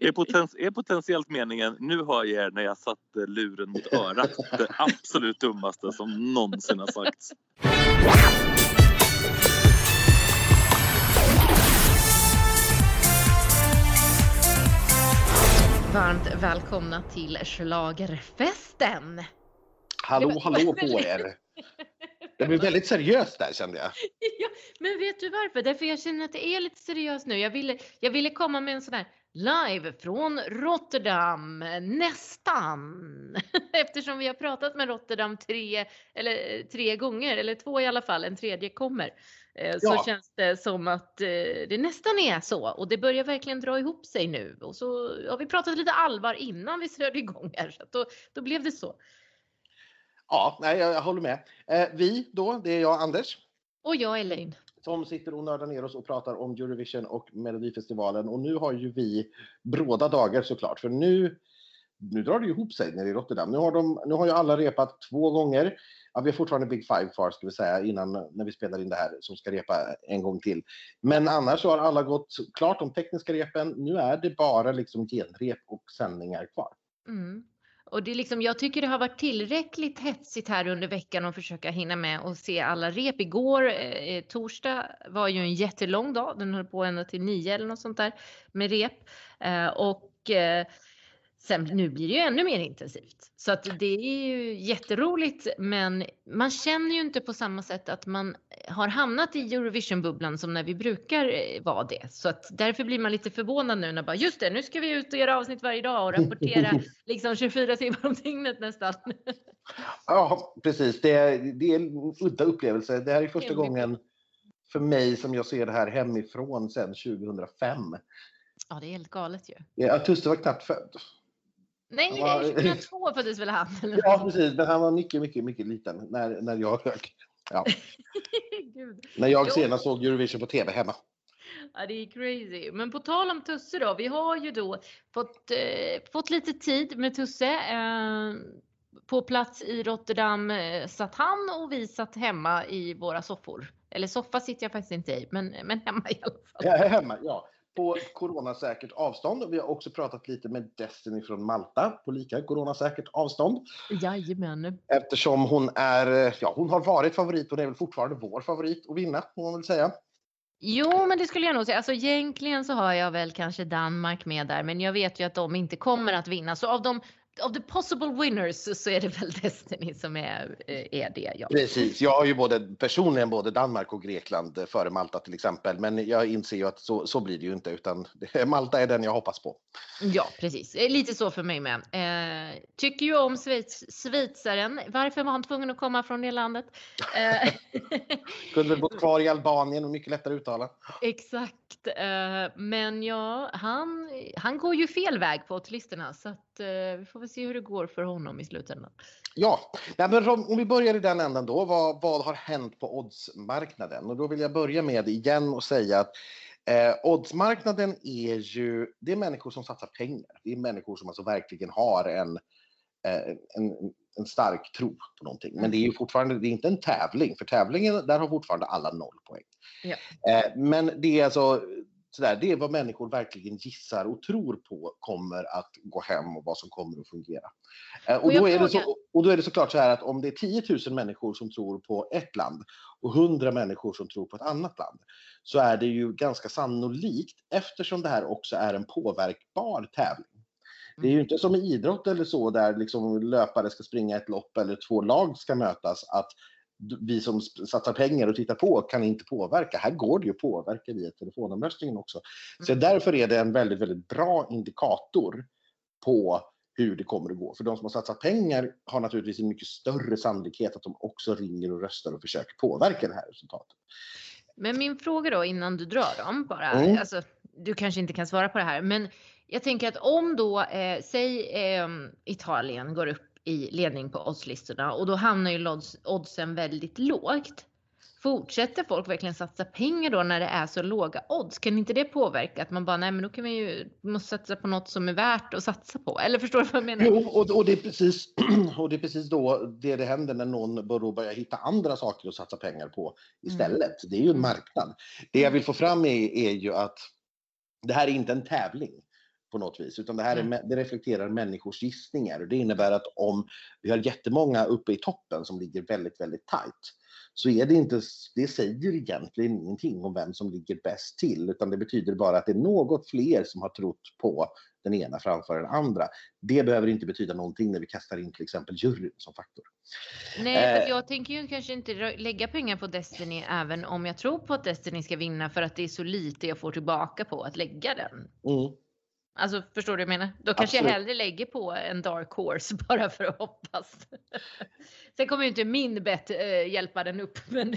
Är, potens, är potentiellt meningen, nu hör jag er när jag satte luren mot örat, det absolut dummaste som någonsin har sagts. Varmt välkomna till Schlagerfesten! Hallå, hallå på er! Det blev väldigt seriöst där kände jag. Ja, men vet du varför? Därför jag känner att det är lite seriöst nu. Jag ville, jag ville komma med en sån här live från Rotterdam, nästan. Eftersom vi har pratat med Rotterdam tre, eller, tre gånger, eller två i alla fall, en tredje kommer. Eh, så Ja. känns det som att eh, det nästan är så och det börjar verkligen dra ihop sig nu. Och så har vi pratat lite allvar innan vi körde igång här så då, då blev det så. Ja, nej, jag, jag håller med. Eh, vi då, det är jag Anders, Och jag Elaine som sitter och nördar ner oss och pratar om Eurovision och Melodifestivalen. Och nu har ju vi bråda dagar såklart, för nu, nu drar det ihop sig nere i Rotterdam. Nu har, de, nu har ju alla repat två gånger. Ja, vi har fortfarande Big Five kvar ska vi säga innan när vi spelar in det här som ska repa en gång till. Men annars så har alla gått klart de tekniska repen. Nu är det bara liksom genrep och sändningar kvar. Mm. Och det är liksom, jag tycker det har varit tillräckligt hetsigt här under veckan att försöka hinna med och se alla rep. Igår, eh, eh torsdag, var ju en jättelång dag. Den höll på ända till nio eller något sånt där med rep. Eh, och eh, sen nu blir det ju ännu mer intensivt. Så att det är ju jätteroligt, men man känner ju inte på samma sätt att man har hamnat i Eurovision-bubblan som när vi brukar eh, vara det. Så att därför blir man lite förvånad nu när bara just det, nu ska vi ut och göra avsnitt varje dag och rapportera liksom 24 timmar om dygnet nästan. Ja, precis. Det är, det är en udda upplevelse. Det här är första gången för mig som jag ser det här hemifrån sedan 2005. Ja, det är helt galet ju. Ja, Tusse var knappt född. Nej, Ja. 2002 föddes väl han? Eller? Ja, precis. Men han var mycket, mycket, mycket liten när, när jag, ja, Gud. när jag senast såg Eurovision på tv hemma. Ja, det är crazy. Men på tal om Tusse då. Vi har ju då fått, eh, fått lite tid med Tusse. Eh, på plats i Rotterdam eh, satt han och vi satt hemma i våra soffor. Eller soffa sitter jag faktiskt inte i, men, men hemma i alla fall. Ja, hemma, ja. På coronasäkert avstånd. Vi har också pratat lite med Destiny från Malta på lika coronasäkert avstånd. Jajamän. Eftersom hon är, ja, hon har varit favorit och det är väl fortfarande vår favorit att vinna, får man väl säga. Jo, men det skulle jag nog säga. Alltså egentligen så har jag väl kanske Danmark med där, men jag vet ju att de inte kommer att vinna. Så av de av the possible winners så är det väl Destiny som är, eh, är det. Ja. Precis, jag har ju både, personligen både Danmark och Grekland eh, före Malta till exempel. Men jag inser ju att så, så blir det ju inte utan Malta är den jag hoppas på. ja, precis. Eh, Lite så för mig med. Eh, tycker ju om Schweiz, schweizaren. Varför var han tvungen att komma från det landet? Eh, Kunde väl bott kvar i Albanien och mycket lättare att uttala. Exakt. Eh, men ja, han, han går ju fel väg på listorna så att eh, vi får väl se hur det går för honom i slutändan. Ja, Nej, men om om vi börjar i den änden då. Vad, vad har hänt på oddsmarknaden? Och då vill jag börja med igen och säga att eh, oddsmarknaden är ju, det är människor som satsar pengar. Det är människor som alltså verkligen har en, eh, en, en stark tro på någonting. Men det är ju fortfarande, det är inte en tävling, för tävlingen, där har fortfarande alla noll poäng. Ja. Eh, men det är alltså sådär, det är vad människor verkligen gissar och tror på kommer att gå hem och vad som kommer att fungera. Eh, och, då är det så, och då är det såklart så här att om det är 10 000 människor som tror på ett land och 100 människor som tror på ett annat land så är det ju ganska sannolikt eftersom det här också är en påverkbar tävling. Det är ju inte som i idrott eller så där liksom löpare ska springa ett lopp eller två lag ska mötas att vi som satsar pengar och tittar på kan inte påverka. Här går det ju att påverka via telefonomröstningen också. Så därför är det en väldigt, väldigt bra indikator på hur det kommer att gå. För de som har satsat pengar har naturligtvis en mycket större sannolikhet att de också ringer och röstar och försöker påverka det här resultatet. Men min fråga då innan du drar dem bara. Mm. Alltså, du kanske inte kan svara på det här, men jag tänker att om då, eh, säg eh, Italien går upp i ledning på oddslistorna och då hamnar ju odds, oddsen väldigt lågt. Fortsätter folk verkligen satsa pengar då när det är så låga odds? Kan inte det påverka att man bara, nej men då kan vi ju, måste satsa på något som är värt att satsa på? Eller förstår du vad jag menar? Jo, och, och, det är precis, och det är precis då det, det händer när någon bör- börjar hitta andra saker att satsa pengar på istället. Det är ju en Mm. marknad. Det jag vill få fram är, är ju att det här är inte en tävling. På något vis, utan det här är, det reflekterar människors gissningar. Och det innebär att om vi har jättemånga uppe i toppen som ligger väldigt, väldigt tajt, så är det inte, det säger egentligen ingenting om vem som ligger bäst till, utan det betyder bara att det är något fler som har trott på den ena framför den andra. Det behöver inte betyda någonting när vi kastar in till exempel juryn som faktor. Nej, eh, jag tänker ju kanske inte lägga pengar på Destiny även om jag tror på att Destiny ska vinna för att det är så lite jag får tillbaka på att lägga den. Mm. Alltså förstår du vad jag menar? Då kanske Absolut. jag hellre lägger på en dark horse bara för att hoppas. Sen kommer ju inte min bett äh, hjälpa den upp. Men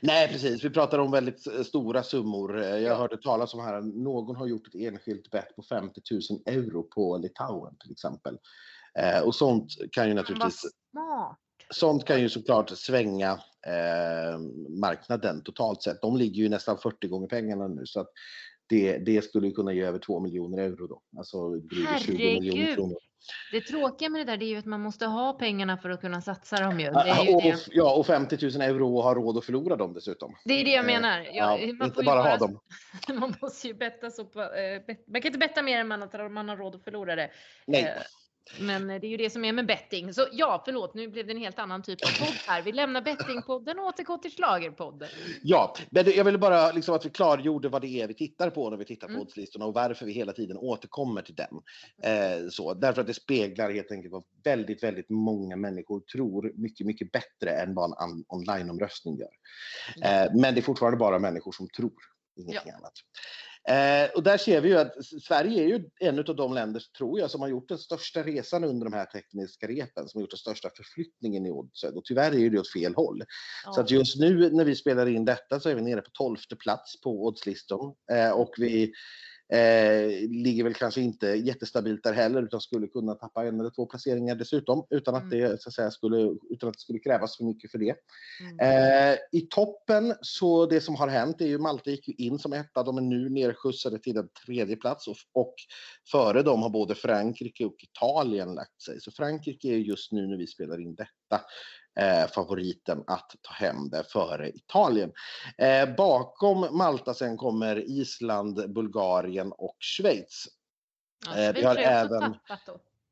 Nej precis, vi pratar om väldigt eh, stora summor. Eh, jag hörde talas om här att någon har gjort ett enskilt bett på 50 000 euro på Litauen till exempel. Eh, och sånt kan ju naturligtvis... Sånt kan ju såklart svänga eh, marknaden totalt sett. De ligger ju nästan 40 gånger pengarna nu så att det, det skulle kunna ge över 2 miljoner euro då. Alltså drygt 20 miljoner kronor. Det tråkiga med det där är ju att man måste ha pengarna för att kunna satsa dem ju. ju och, det. Ja, och 50 000 euro och ha råd att förlora dem dessutom. Det är det jag menar. Ja, ja inte bara, bara ha dem. Man måste ju betta så på, eh, man kan inte betta mer än man man har råd att förlora det. Nej. Eh, men det är ju det som är med betting. Så ja, förlåt, nu blev det en helt annan typ av podd här. Vi lämnar bettingpodden och återgår till schlagerpodden. Ja, men jag ville bara liksom att vi klargjorde vad det är vi tittar på när vi tittar på mm. oddslistorna och varför vi hela tiden återkommer till den. Eh, så, därför att det speglar helt enkelt vad väldigt, väldigt många människor tror mycket, mycket bättre än vad en onlineomröstning gör. Eh, men det är fortfarande bara människor som tror, ingenting ja. annat. Eh, och där ser vi ju att Sverige är ju en av de länder, tror jag, som har gjort den största resan under de här tekniska repen, som har gjort den största förflyttningen i oddset. Och tyvärr är det åt fel håll. Ja. Så att just nu när vi spelar in detta så är vi nere på tolfte plats på oddslistan. Eh, och vi Eh, ligger väl kanske inte jättestabilt där heller utan skulle kunna tappa en eller två placeringar dessutom utan att, mm. det, så att säga, skulle, utan att det skulle krävas för mycket för det. Mm. Eh, I toppen så det som har hänt är ju Malta gick ju in som etta, de är nu nerskjutsade till en tredje plats och, och före dem har både Frankrike och Italien lagt sig. Så Frankrike är just nu när vi spelar in detta eh, favoriten att ta hem det före Italien. Eh, bakom Malta sen kommer Island, Bulgarien och Schweiz. Ja, eh, vi har även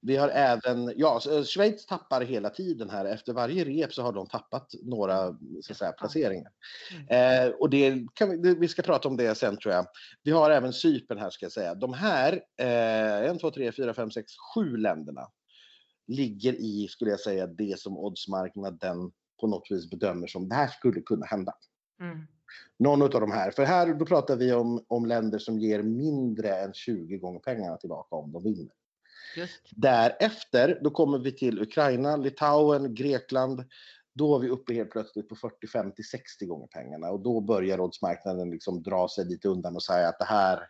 vi har även, ja, eh, Schweiz tappar hela tiden här. Efter varje rep så har de tappat några så att säga, placeringar. Mm. Eh, och det kan vi, vi ska prata om det sen tror jag. Vi har även Cypern här ska jag säga. De här, eh, 1, 2, 3, 4, 5, 6, 7 länderna ligger i, skulle jag säga, det som oddsmarknaden på något vis bedömer som det här skulle kunna hända. Mm. Någon av de här, för här då pratar vi om, om länder som ger mindre än 20 gånger pengarna tillbaka om de vinner. Just. Därefter, då kommer vi till Ukraina, Litauen, Grekland. Då är vi uppe helt plötsligt på 40, 50, 60 gånger pengarna och då börjar oddsmarknaden liksom dra sig lite undan och säga att det här,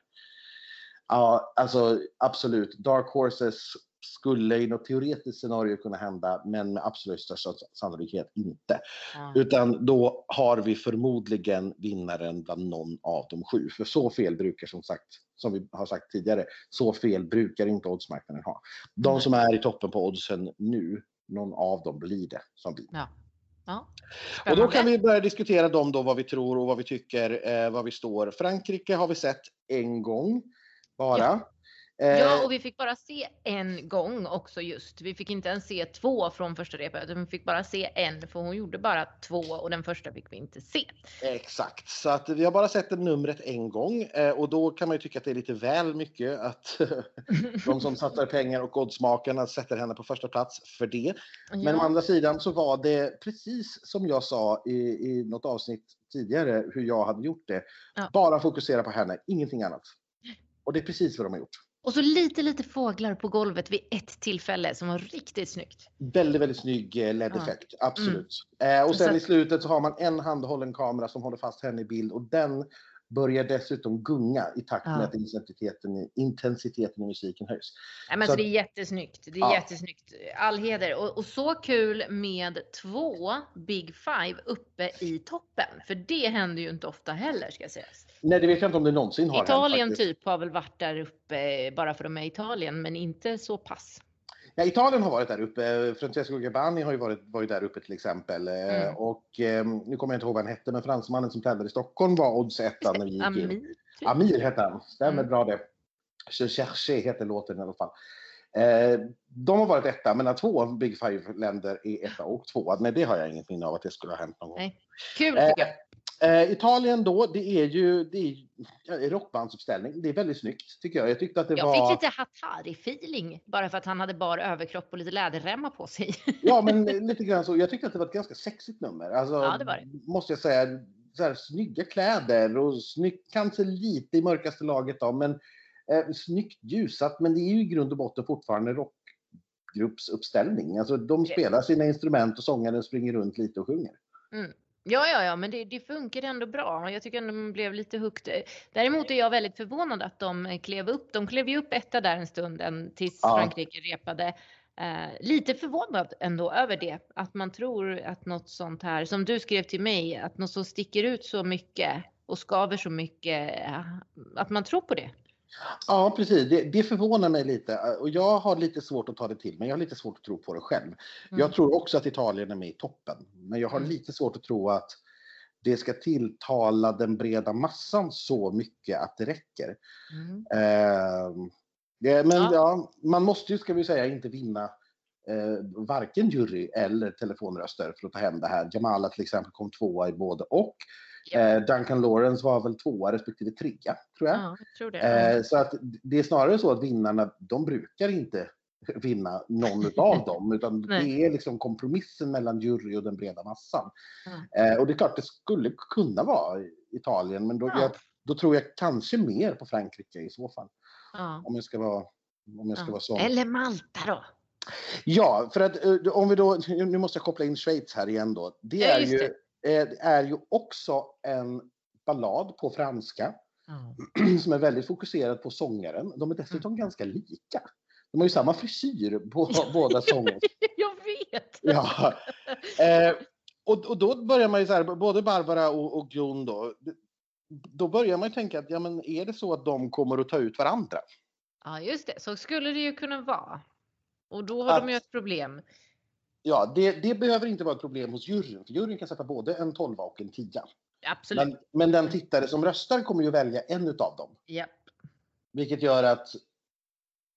ja, alltså absolut, dark horses skulle i något teoretiskt scenario kunna hända, men med absolut största sannolikhet inte. Mm. Utan då har vi förmodligen vinnaren bland någon av de sju. För så fel brukar som sagt, som vi har sagt tidigare, så fel brukar inte oddsmarknaden ha. De som är i toppen på oddsen nu, någon av dem blir det som vinner. Ja. Ja. Och då kan vi börja diskutera dem då, vad vi tror och vad vi tycker, eh, vad vi står. Frankrike har vi sett en gång bara. Ja. Eh, och vi fick bara se en gång också just. Vi fick inte ens se två från första repet, utan vi fick bara se en, för hon gjorde bara två och den första fick vi inte se. Exakt, så att vi har bara sett numret en gång eh, och då kan man ju tycka att det är lite väl mycket att de som satsar pengar och oddsmakarna sätter henne på första plats för det. Men ja. å andra sidan så var det precis som jag sa i, i något avsnitt tidigare hur jag hade gjort det. Ja. Bara fokusera på henne, ingenting annat. Och det är precis vad de har gjort. Och så lite, lite fåglar på golvet vid ett tillfälle som var riktigt snyggt. Väldigt, väldigt snygg eh, LED-effekt, ja. absolut. Mm. Eh, och sen så... i slutet så har man en handhållen kamera som håller fast henne i bild och den börjar dessutom gunga i takt med ja. att intensiteten, intensiteten i musiken höjs. Ja, men så, så det är jättesnyggt. Det är ja. jättesnyggt. All heder. Och, och, så kul med två Big Five uppe i toppen. För det händer ju inte ofta heller ska sägas. Nej, det vet jag inte om det någonsin har Italien hänt, typ har väl varit där uppe bara för att de är Italien, men inte så pass. Ja, Italien har varit där uppe. Francesco Gabbani har ju varit, varit där uppe till exempel. Eh, mm. Och eh, nu kommer jag inte ihåg vad han hette, men fransmannen som tävlade i Stockholm var odds etta när vi gick Amir. in. Amir hette han, stämmer mm. bra det. Je cherche heter låten i alla fall. Eh, de har varit etta, men två Big Five-länder är etta och tvåa. Men det har jag inget minne av att det skulle ha hänt någon gång. Nej. Kul tycker jag. Eh, Italien då, det är ju det är, rockbandsuppställning. Det är väldigt snyggt tycker jag. Jag tyckte att det jag var... fick lite Hatari-feeling bara för att han hade bara överkropp och lite läderremmar på sig. ja, men lite grann så. Jag tyckte att det var ett ganska sexigt nummer. Alltså, Ja, det var det. Måste jag säga. Så här, snygga kläder och snyggt, kanske lite i mörkaste laget då, men eh, snyggt ljusat. Men det är ju i grund och botten fortfarande rockgruppsuppställning. Alltså de spelar sina instrument och sångaren springer runt lite och sjunger. Ja, ja, ja, men det, det funkar ändå bra. Jag tycker ändå man blev lite hooked. Däremot är jag väldigt förvånad att de klev upp. De klev ju upp etta där en stund tills Ja. Frankrike repade. Eh, lite förvånad ändå över det. Att man tror att något sånt här, som du skrev till mig, att något som sticker ut så mycket och skaver så mycket, eh, att man tror på det. Ja, precis. Det, det förvånar mig lite. Och jag har lite svårt att ta det till mig. Jag har lite svårt att tro på det själv. Mm. Jag tror också att Italien är med i toppen. Men jag har Mm. lite svårt att tro att det ska tilltala den breda massan så mycket att det räcker. Mm. Eh, det, men Ja. ja. man måste ju, ska vi säga, inte vinna eh, varken jury eller telefonröster för att ta hem det här. Jamala till exempel kom tvåa i både och. Ja. Eh, Duncan Lawrence var väl tvåa respektive trea, tror jag. Ja, jag tror det. Eh, så att det är snarare så att vinnarna, de brukar inte vinna någon av dem, utan det är liksom kompromissen mellan jury och den breda massan. Ja. Eh, och det är klart, det skulle kunna vara Italien, men då, Ja. jag, då tror jag kanske mer på Frankrike i så fall. Om jag ska vara, om jag ska vara sån. Eller Malta då. Ja, för att om vi då, nu måste jag koppla in Schweiz här igen då. Det är, ju, det är ju också en ballad på franska Ja. som är väldigt fokuserad på sångaren. De är dessutom Mm. ganska lika. De har ju samma frisyr på båda sångerna. Jag vet! Ja. Eh, och, och då börjar man ju så här, både Barbara och, och Jon då, då börjar man ju tänka att ja, men är det så att de kommer att ta ut varandra? Ja, just det. Så skulle det ju kunna vara. Och då har Att- de ju ett problem. Ja, det, det behöver inte vara ett problem hos juryn, för juryn kan sätta både en 12 och en 10. Absolut. Men, men den tittare som röstar kommer ju välja en utav dem. Japp. Vilket gör att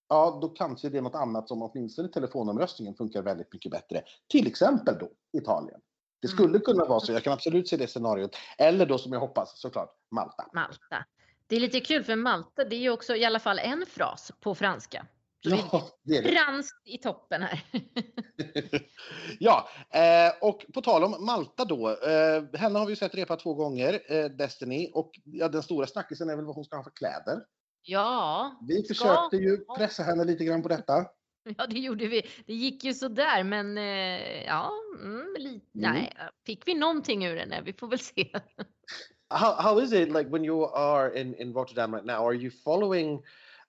ja, då kanske det är något annat som åtminstone telefonomröstningen funkar väldigt mycket bättre. Till exempel då Italien. Det Mm. skulle kunna vara så, jag kan absolut se det scenariot. Eller då som jag hoppas såklart, Malta. Malta. Det är lite kul för Malta, det är ju också i alla fall en fras på franska. Ja, det är det. franskt i toppen här. ja, eh, och på tal om Malta då. Eh, henne har vi sett repa två gånger, eh, Destiny. Och ja, den stora snackisen är väl vad hon ska ha för kläder. Ja, Vi försökte ju pressa henne lite grann på detta. ja, det gjorde vi. Det gick ju sådär, men ja, mm, lite, Mm. nej, fick vi någonting ur henne? Vi får väl se. how how is it like when you are in in Rotterdam right now? Are you following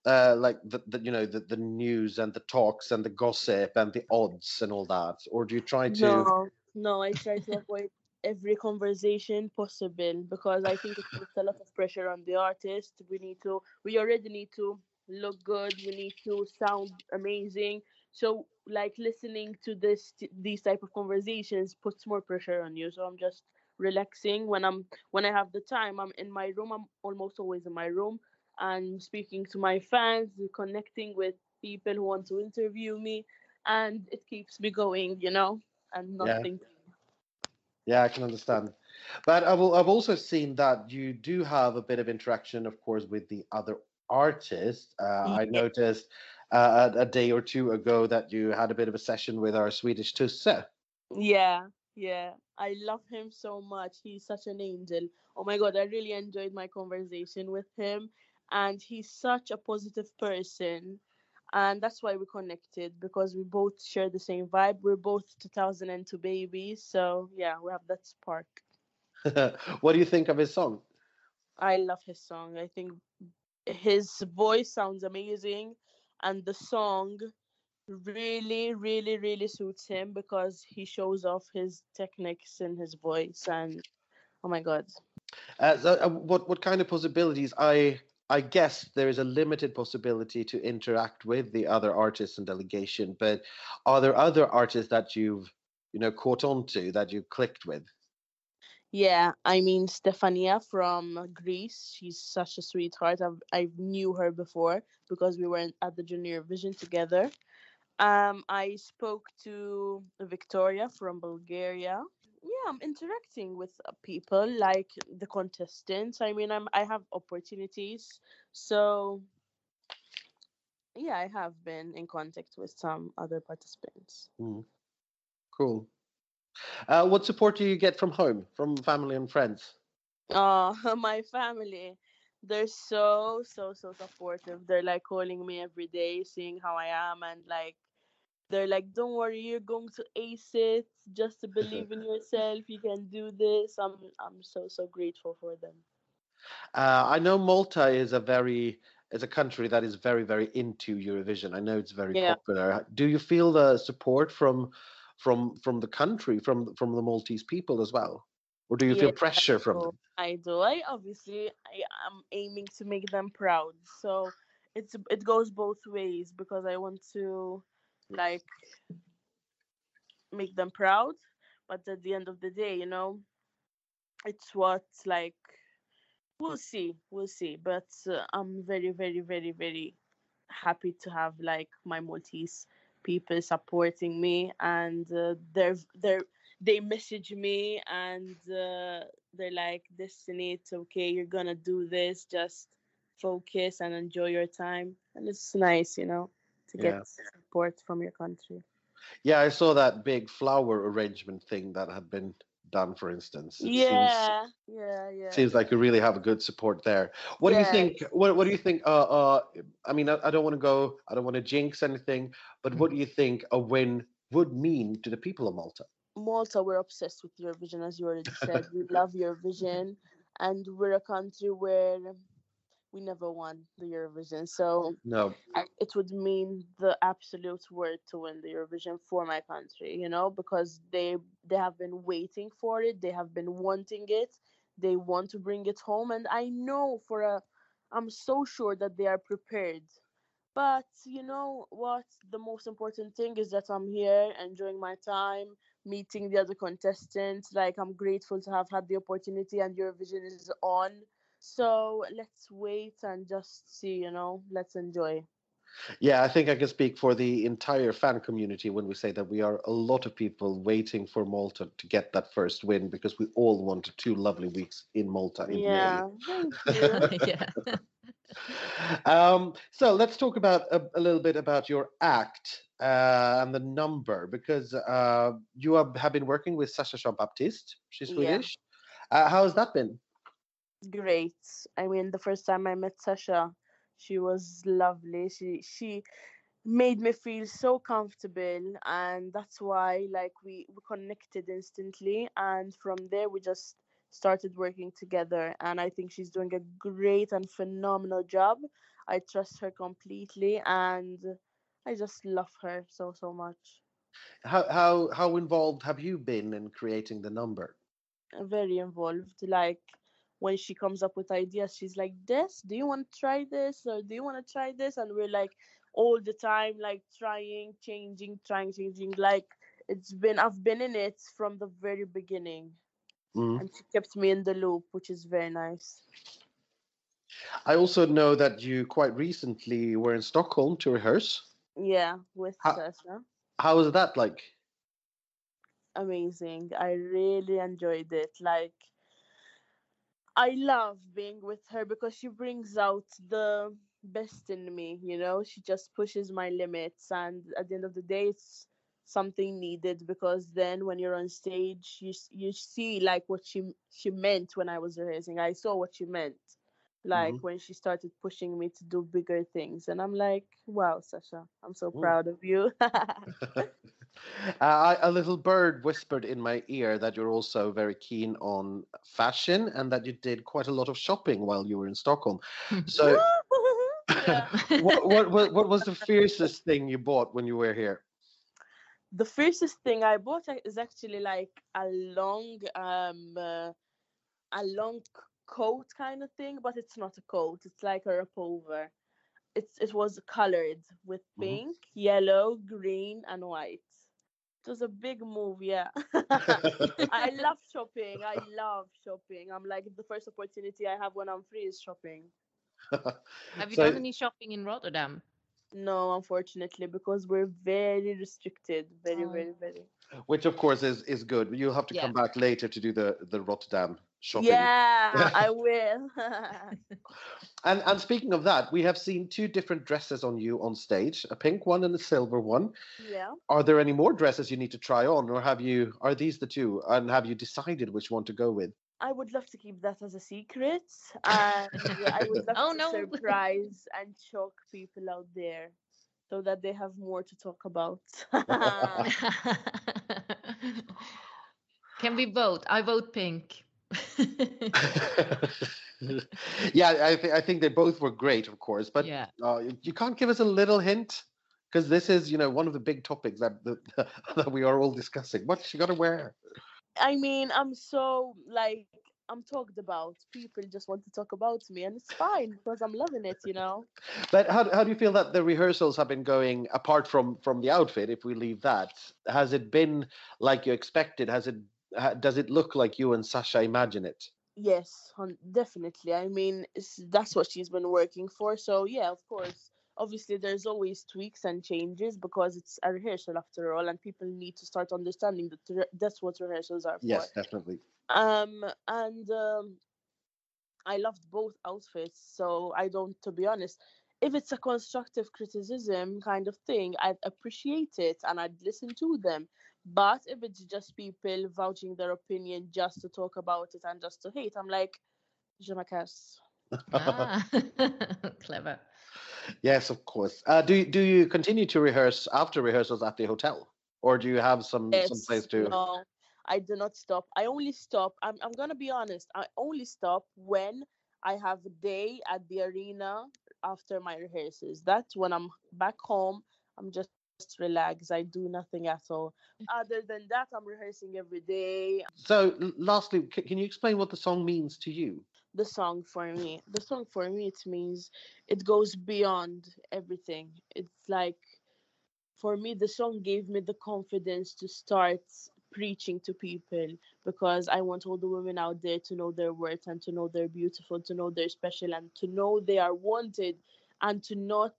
uh, like the, the you know the, the news and the talks and the gossip and the odds and all that, or do you try to? No, no, I try to avoid every conversation possible because I think it puts a lot of pressure on the artist. We need to, we already need to look good. We need to sound amazing. So, like listening to this, these type of conversations puts more pressure on you. So I'm just relaxing when I'm when I have the time. I'm in my room. I'm almost always in my room and speaking to my fans, connecting with people who want to interview me, and it keeps me going. You know and Yeah. nothing. Yeah, I can understand. But I've I've also seen that you do have a bit of interaction, of course, with the other artists. Uh, I noticed uh, a, a day or two ago that you had a bit of a session with our Swedish Tusse. Yeah, yeah. I love him so much. He's such an angel. Oh my god, I really enjoyed my conversation with him. And he's such a positive person. And that's why we connected because we both share the same vibe. We're both 2002 babies. So yeah, we have that spark. what do you think of his song? I love his song. I think his voice sounds amazing. And the song really, really, really suits him because he shows off his techniques in his voice. And oh my God. Uh, so, uh, what what kind of possibilities? I I guess there is a limited possibility to interact with the other artists and delegation, but are there other artists that you've you know caught on to that you clicked with? Yeah, I mean Stefania from Greece. She's such a sweetheart. I've I knew her before because we were at the Junior Vision together. Um, I spoke to Victoria from Bulgaria. Yeah, I'm interacting with uh, people like the contestants. I mean, I'm I have opportunities, so yeah, I have been in contact with some other participants. Cool. Uh, what support do you get from home, from family and friends? Oh, my family. They're so, so, so supportive. They're like calling me every day, seeing how I am, and like, they're like, don't worry, you're going to ace it. Just to believe in yourself, you can do this. I'm, I'm so, so grateful for them. Uh, I know Malta is a very is a country that is very very into Eurovision. I know it's very Yeah. popular. Do you feel the support from from from the country, from from the Maltese people as well, or do you feel pressure from them? I do. I obviously I am aiming to make them proud. So it's it goes both ways because I want to like make them proud, but at the end of the day, you know, it's what like we'll see, we'll see. But uh, I'm very, very, very, very happy to have like my Maltese people supporting me, and uh, they're they're they message me and uh, they're like, "Destiny, it's okay. You're gonna do this. Just focus and enjoy your time." And it's nice, you know, to Yeah. get support from your country. Yeah, I saw that big flower arrangement thing that had been done, for instance. It seems- yeah, yeah, yeah. seems like you really have a good support there. What do you think? What What do you think? Uh, uh, I mean, I, I don't want to go. I don't want to jinx anything, but what do you think a win would mean to the people of Malta? Malta, we're obsessed with Eurovision, as you already said. we love Eurovision, and we're a country where we never won the Eurovision. So No, it would mean the absolute word to win the Eurovision for my country, you know, because they they have been waiting for it, they have been wanting it, they want to bring it home, and I know for a, I'm so sure that they are prepared. But you know what? The most important thing is that I'm here enjoying my time, meeting the other contestants. Like I'm grateful to have had the opportunity, and Eurovision is on. So let's wait and just see, you know, let's enjoy. yeah, I think I can speak for the entire fan community when we say that we are a lot of people waiting for Malta to get that first win because we all wanted two lovely weeks in Malta. In Yeah, yeah. um, so let's talk about a, a little bit about your act uh, and the number because uh, you have, have been working with Sasha Jean Baptiste. She's Yeah. Uh, how has that been? Great. I mean, the first time I met Sasha, she was lovely. She she made me feel so comfortable, and that's why like we we connected instantly, and from there we just started working together. And I think she's doing a great and phenomenal job. I trust her completely, and I just love her so so much. How how how involved have you been in creating the number? very involved. Like when she comes up with ideas, she's like, "This, do you want to try this, or do you want to try this?" And we're like all the time, like trying, changing, trying, changing. Like it's been, I've been in it from the very beginning, Mm. and she kept me in the loop, which is very nice. I also know that you quite recently were in Stockholm to rehearse. Yeah, with How- Sasha. How was that like? amazing. I really enjoyed it. Like I love being with her because she brings out the best in me, you know? She just pushes my limits and at the end of the day it's something needed because then when you're on stage you you see like what she she meant when I was rehearsing. I saw what she meant. Like Mhm. when she started pushing me to do bigger things and I'm like, wow, Sasha, I'm so Mm. proud of you. Uh, I, a little bird whispered in my ear that you're also very keen on fashion and that you did quite a lot of shopping while you were in Stockholm. So, what, what, what, what was the fiercest thing you bought when you were here? the fiercest thing I bought is actually like a long um uh, a long coat kind of thing, but it's not a coat. It's like a pullover. It's it was colored with Mhm. pink, yellow, green, and white. It was a big move, yeah. I love shopping. I love shopping. I'm like the first opportunity I have when I'm free is shopping. Have you So- done any shopping in Rotterdam? No, unfortunately, because we're very restricted. Very, Oh. very, very. Which of course is is good. You'll have to come back later to do the the Rotterdam shopping. Yeah, I will. And and speaking of that, we have seen two different dresses on you on stage, a pink one and a silver one. yeah. Are there any more dresses you need to try on, or have you are these the two? And have you decided which one to go with? I would love to keep that as a secret. And I would love Oh, to no. surprise and shock people out there so that they have more to talk about. Can we vote? I vote pink. yeah, I think I think they both were great, of course, but yeah. uh, you- you can't give us a little hint because this is you know one of the big topics that that, that we are all discussing. What she got to wear? I mean, I'm so like I'm talked about. People just want to talk about me, and it's fine because I'm loving it, you know. But how, how do you feel that the rehearsals have been going apart from from the outfit? If we leave that, has it been like you expected? Has it ha, does it look like you and Sasha imagine it? Yes, definitely. I mean, that's what she's been working for. So yeah, of course. Obviously, there's always tweaks and changes because it's a rehearsal after all, and people need to start understanding that that's what rehearsals are for. Yes, definitely. Um, and um, I loved both outfits. So I don't, to be honest, if it's a constructive criticism kind of thing, I'd appreciate it and I'd listen to them. But if it's just people vouching their opinion just to talk about it and just to hate, I'm like, je me. Ah. Clever. yes, of course. Uh, do you- do you continue to rehearse after rehearsals at the hotel, or do you have some some place to? No, I do not stop. I only stop. I'm, I'm gonna be honest. I only stop when I have a day at the arena after my rehearsals. That's when I'm back home. I'm just relaxed. I do nothing at all. Other than that, I'm rehearsing every day. So, lastly, can you explain what the song means to you? The song for me, the song for me, it means it goes beyond everything. It's like, for me, the song gave me the confidence to start preaching to people because I want all the women out there to know their worth and to know they're beautiful, to know they're special, and to know they are wanted, and to not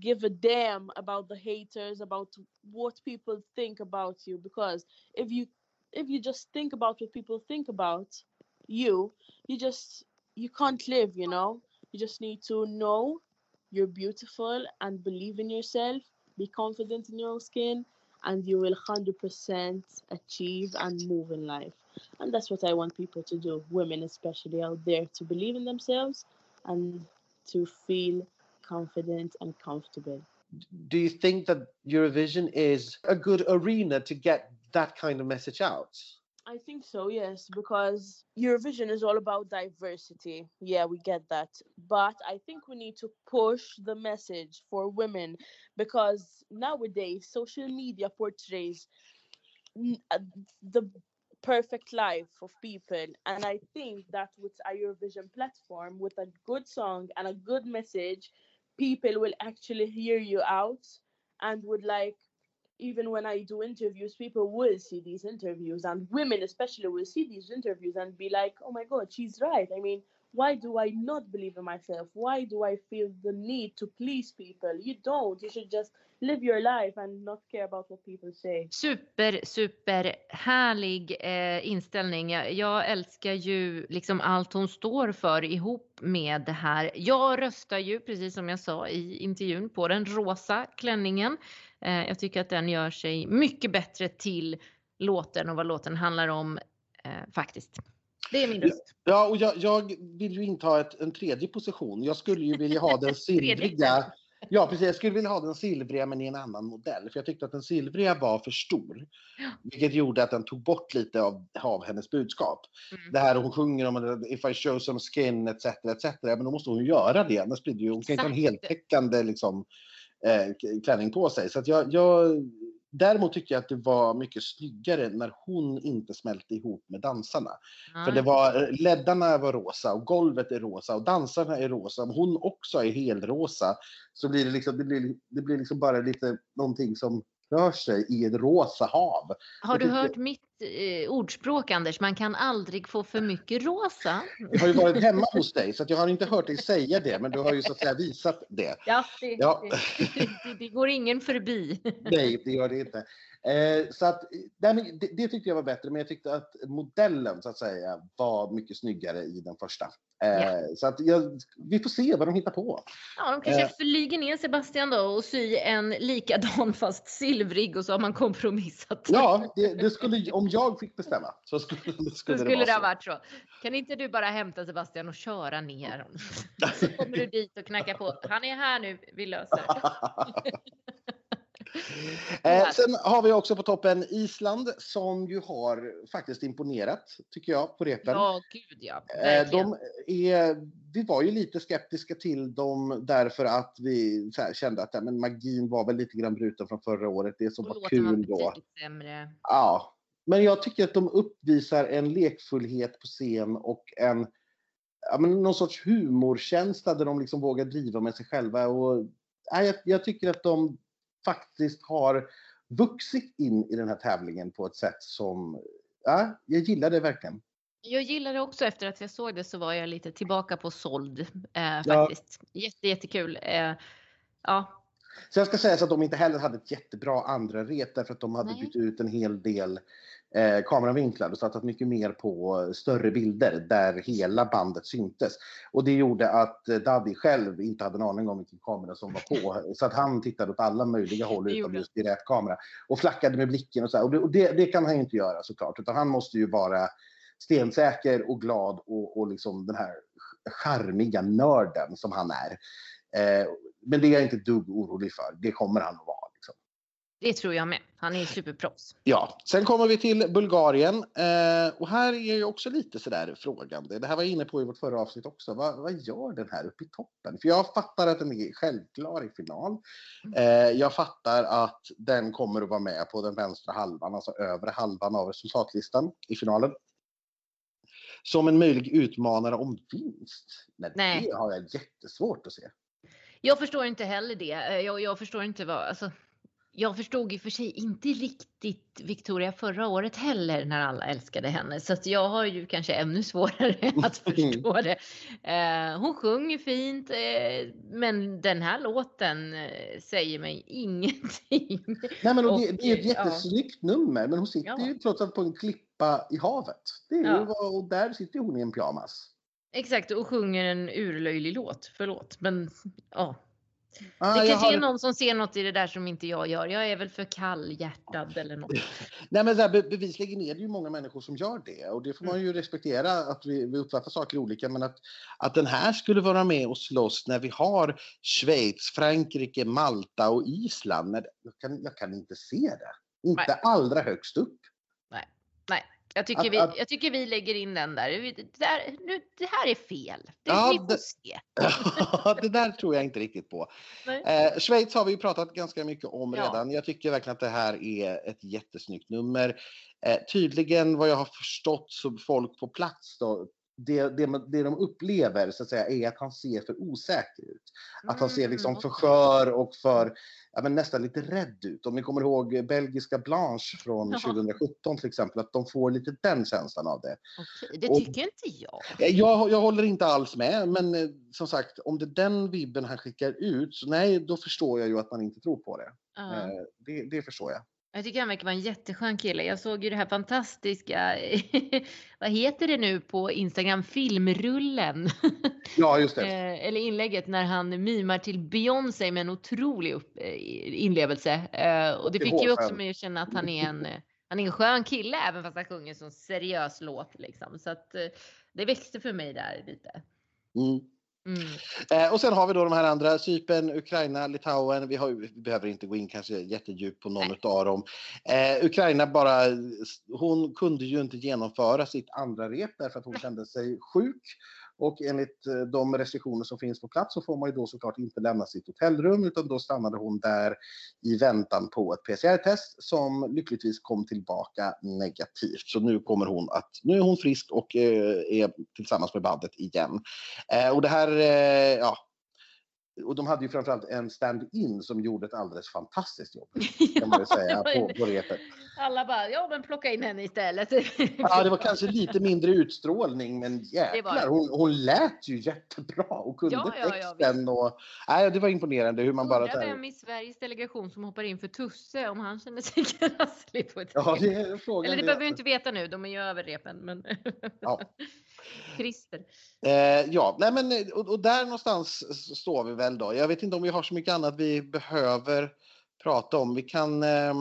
give a damn about the haters, about what people think about you. Because if you if you just think about what people think about you, you just you can't live. You know, you just need to know you're beautiful and believe in yourself. Be confident in your own skin, and you will 100% achieve and move in life. And that's what I want people to do, women especially out there, to believe in themselves and to feel confident and comfortable. Do you think that Eurovision is a good arena to get that kind of message out? I think so, yes, because Eurovision is all about diversity. Yeah, we get that. But I think we need to push the message for women because nowadays social media portrays uh, the perfect life of people. And I think that with a Eurovision platform, with a good song and a good message, people will actually hear you out and would like even when I do interviews, people will see these interviews, and women especially will see these interviews and be like, oh my God, she's right. I mean, why do I not believe in myself? Why do I feel the need to please people? You don't. You should just live your life and not care about what people say. Super, super härlig eh, inställning. Jag, jag älskar ju liksom allt hon står för ihop med det här. Jag röstar ju, precis som jag sa i intervjun, på den rosa klänningen. Eh, jag tycker att den gör sig mycket bättre till låten och vad låten handlar om eh, faktiskt. Det är min röst. Ja, och jag, jag vill ju inta ett, en tredje position. Jag skulle ju vilja ha den silvriga. Ja, precis. Jag skulle vilja ha den silvriga men i en annan modell. För jag tyckte att den silvriga var för stor. Vilket gjorde att den tog bort lite av, av hennes budskap. Mm. Det här hon sjunger om if I show some skin etc. etc. Men då måste hon ju göra det. Annars blir det ju, hon kan inte ha en heltäckande liksom, eh, klänning på sig. Så att jag, jag, däremot tycker jag att det var mycket snyggare när hon inte smälte ihop med dansarna. För det var, leddarna var rosa och golvet är rosa och dansarna är rosa. Om hon också är helrosa så blir det liksom, det blir, det blir liksom bara lite någonting som rör sig i ett rosa hav. Har du hört mitt eh, ordspråk Anders? Man kan aldrig få för mycket rosa. Jag har ju varit hemma hos dig så att jag har inte hört dig säga det men du har ju så att säga visat det. Ja, det, Ja. Det, det, det går ingen förbi. Nej, det gör det inte. Eh, så att, det, det tyckte jag var bättre, men jag tyckte att modellen så att säga var mycket snyggare i den första. Eh, Ja. Så att jag, vi får se vad de hittar på. Ja, de kanske Eh. flyger ner Sebastian då och sy en likadan fast silvrig och så har man kompromissat. Ja, det, det skulle, om jag fick bestämma så skulle, skulle, skulle det det ha varit så. Kan inte du bara hämta Sebastian och köra ner honom? Så kommer du dit och knackar på. Han är här nu, vi löser. Eh, sen har vi också på toppen Island som ju har faktiskt imponerat, tycker jag, på repen. Ja, gud ja. Eh. De är, vi var ju lite skeptiska till dem därför att vi här, kände att ja, men magin var väl lite grann bruten från förra året. Det som Och var kul då. sämre. Ja, men jag tycker att de uppvisar en lekfullhet på scen och en ja, men någon sorts humorkänsla där de liksom vågar driva med sig själva. Och, ja, jag, jag tycker att de faktiskt har vuxit in i den här tävlingen på ett sätt som ja, jag gillar det verkligen. Jag gillar det också efter att jag såg det så var jag lite tillbaka på såld eh, faktiskt. Jätte, jättekul. Eh, ja, Så jag ska säga så att de inte heller hade ett jättebra andra rep därför att de hade Nej. bytt ut en hel del eh, kameravinklar och satsat mycket mer på större bilder där hela bandet syntes. Och det gjorde att Daddy själv inte hade en aning om vilken kamera som var på. Så att han tittade åt alla möjliga håll utom just i rätt kamera. Och flackade med blicken och så här. Och det, och det, det kan han ju inte göra såklart. Utan han måste ju vara stensäker och glad och, och liksom den här charmiga nörden som han är. Eh, men det är jag inte dugg orolig för. Det kommer han att vara. Det tror jag med. Han är superproffs. Ja, sen kommer vi till Bulgarien. Eh, och här är jag också lite sådär frågande. Det här var jag inne på i vårt förra avsnitt också. Vad, vad gör den här uppe i toppen? För jag fattar att den är självklar i final. Eh, jag fattar att den kommer att vara med på den vänstra halvan, alltså övre halvan av resultatlistan i finalen. Som en möjlig utmanare om vinst. Men Nej. det har jag jättesvårt att se. Jag förstår inte heller det. Eh, Jag, jag förstår inte vad, alltså, jag förstod i och för sig inte riktigt Victoria förra året heller när alla älskade henne. Så att jag har ju kanske ännu svårare att förstå det. Eh, hon sjunger fint, eh, men den här låten eh, säger mig ingenting. Nej, men och det, det är ett ja. jättesnyggt nummer, men hon sitter Ja. ju trots allt på en klippa i havet. Det är ju Ja. vad, och där sitter hon i en pyjamas. Exakt, och sjunger en urlöjlig låt. Förlåt, men ja. Ah, Det kanske har- är någon som ser något i det där som inte jag gör. Jag är väl för kallhjärtad eller något. Nej, men där, be- bevisligen är det ju många människor som gör det och det får man ju respektera att vi, vi uppfattar saker olika. Men att, att den här skulle vara med och slåss när vi har Schweiz, Frankrike, Malta och Island. Nej, Jag kan, jag kan inte se det. Inte Nej. allra högst upp. Nej, jag tycker, Att- vi, att- jag tycker vi lägger in den där. Det, där, nu, det här är fel. Det, Ja, vi får det- se. det där tror jag inte riktigt på. Eh, Schweiz har vi ju pratat ganska mycket om Ja. redan. Jag tycker verkligen att det här är ett jättesnyggt nummer. Eh, tydligen vad jag har förstått så folk på plats då, det, det, det de upplever så att säga är att han ser för osäker ut. Att han ser liksom Mm, för skör och för ja, men nästan lite rädd ut. Om ni kommer ihåg belgiska Blanche från Ja. 2017 till exempel, att de får lite den känslan av det. Okej, det och- tycker inte jag. Eh, Jag, jag håller inte alls med, men eh, som sagt, om det är den vibben han skickar ut, så nej, då förstår jag ju att man inte tror på det. Eh, Det, det förstår jag. Jag tycker han verkar vara en jätteskön kille. Jag såg ju det här fantastiska, vad heter det nu på Instagram, filmrullen. Ja, just det. Eh, eller inlägget när han mimar till Beyoncé med en otrolig upp, eh, inlevelse. Eh, och det Det fick ju också mig att känna att han är en, han är en skön kille även fast han sjunger en sån seriös låt. Liksom. Så att det växte för mig där lite. Mm. Mm. Eh, och sen har vi då de här andra, Cypern, Ukraina, Litauen. Vi, har, vi behöver inte gå in kanske jättedjupt på någon av dem. Eh, Ukraina bara, hon kunde ju inte genomföra sitt andra rep därför att hon kände sig sjuk. Och enligt eh, de restriktioner som finns på plats så får man ju då såklart inte lämna sitt hotellrum utan då stannade hon där i väntan på ett PCR-test som lyckligtvis kom tillbaka negativt. Så nu kommer hon att, nu är hon frisk och eh, är tillsammans med bandet igen. Eh, och det här, ja, och de hade ju framförallt en stand-in som gjorde ett alldeles fantastiskt jobb. Kan man säga på, på repet. Alla bara, ja men plocka in henne istället. Ja, det var kanske lite mindre utstrålning, men jäklar, hon, hon lät ju jättebra och kunde Ja, ja, ja, texten. och, nej, det var imponerande hur man bara... Undrar vem i Sveriges delegation som hoppar in för Tusse om han känner sig krasslig på ett Ja, det är frågan. Eller det. behöver vi inte veta nu, de är ju över repen. Men... Ja. Christer. Eh, ja, nej men och, och där någonstans står vi väl då. Jag vet inte om vi har så mycket annat vi behöver prata om. Vi kan... Eh,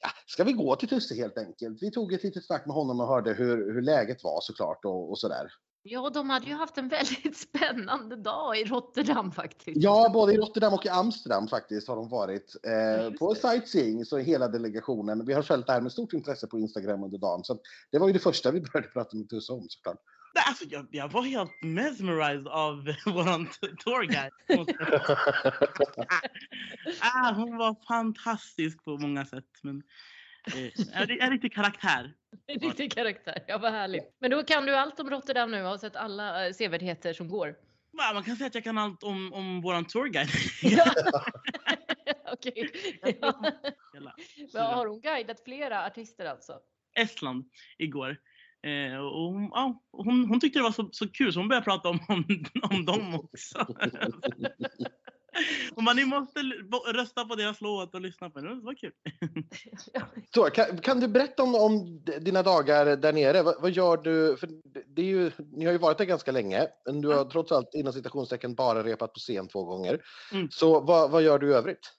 ja, ska vi gå till Tusse helt enkelt? Vi tog ett litet snack med honom och hörde hur, hur läget var såklart och, och sådär. Ja, de hade ju haft en väldigt spännande dag i Rotterdam faktiskt. Ja, både i Rotterdam och i Amsterdam faktiskt har de varit eh, på sightseeing, så hela delegationen. Vi har följt det här med stort intresse på Instagram under dagen. Så det var ju det första vi började prata med Tusse om såklart. Nej, Alltså, jag, jag var helt mesmerized av våran tourguide. ah, hon var fantastisk på många sätt. Men, är, är lite karaktär. Lite karaktär, ja vad härligt. Men då kan du allt om Rotterdam nu och har sett alla eh, sevärdheter som går. Man kan säga att jag kan allt om, om våran tourguide. Ja. Okej. Ja. Men har hon guidat flera artister alltså? Estland igår. Eh, och hon, ja, hon, hon tyckte det var så, så kul så hon började prata om, om, om dem också. Bara, ni måste rösta på deras låt och lyssna på den. Det var kul. Så, kan, kan du berätta om, om dina dagar där nere? Vad, vad gör du? För det- är ju, ni har ju varit där ganska länge, men du har trots allt inom citationstecken bara repat på scen två gånger. Mm. Så vad, vad gör du i övrigt?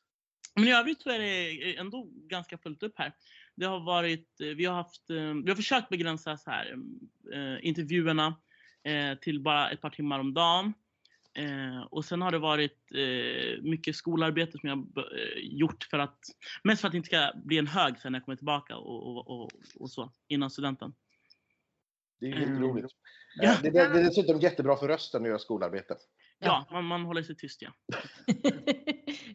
Men i övrigt så är det ändå ganska fullt upp här. Det har varit, vi har haft, eh, vi har försökt begränsa så här, eh, intervjuerna eh, till bara ett par timmar om dagen. Eh, och sen har det varit eh, mycket skolarbete som jag har eh, gjort för att, mest för att det inte ska bli en hög sen när jag kommer tillbaka och, och, och, och så innan studenten. Det är ju Mm. jätteroligt. Ja. Eh, Det, det, det är dessutom jättebra för rösten att göra skolarbete. Ja, man, man håller sig tyst ja.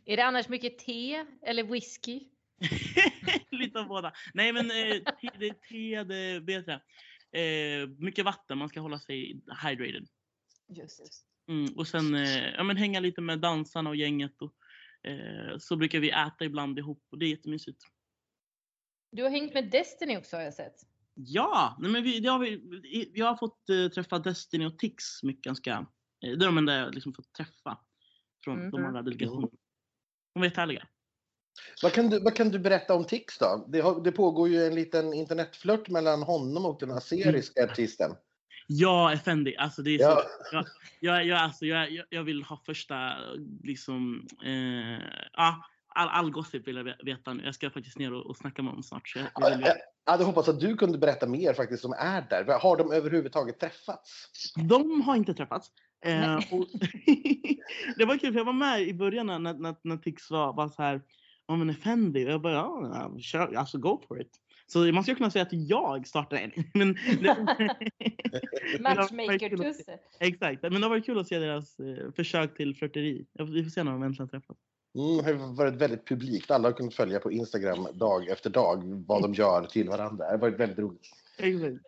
är det annars mycket te eller whisky? Lite av båda. Nej men eh, te, det är te, det är bättre. Eh, mycket vatten, man ska hålla sig hydrated. Just. Mm, och sen eh, ja, men hänga lite med dansarna och gänget. Och, eh, så brukar vi äta ibland ihop och det är jättemysigt. Du har hängt med Destiny också har jag sett. Ja, nej, men vi, det har vi, jag har fått eh, träffa Destiny och Tix mycket ganska. Eh, det är de enda jag liksom fått träffa från de Mhm. andra delegationerna. De var jättehärliga. Vad kan, du, vad kan du berätta om Tix då? Det, har, det pågår ju en liten internetflört mellan honom och den aseriska artisten. Ja, Effendi. Alltså det är Ja. så, jag, jag, alltså, jag, jag- jag vill ha första, liksom, eh, ja, all, all gossip vill jag ve- veta nu. Jag ska faktiskt ner och, och snacka med honom snart. Så jag, jag vill, Jag hade hoppats att du kunde berätta mer faktiskt som är där. Har de överhuvudtaget träffats? de har inte träffats. Eh, och det var kul för jag var med i början när, när, när Tix var, var så här, ja men Effendi. Jag bara, ja, ja, kör, alltså go for it. Så man skulle kunna säga att jag startade en. Men, Matchmaker-Tusse. Exakt, men det har varit kul att se deras eh, försök till flörteri. Vi får se när de äntligen träffas. Mm, det har varit väldigt publikt. Alla har kunnat följa på Instagram dag efter dag vad de gör till varandra. Det har varit väldigt roligt. Exakt.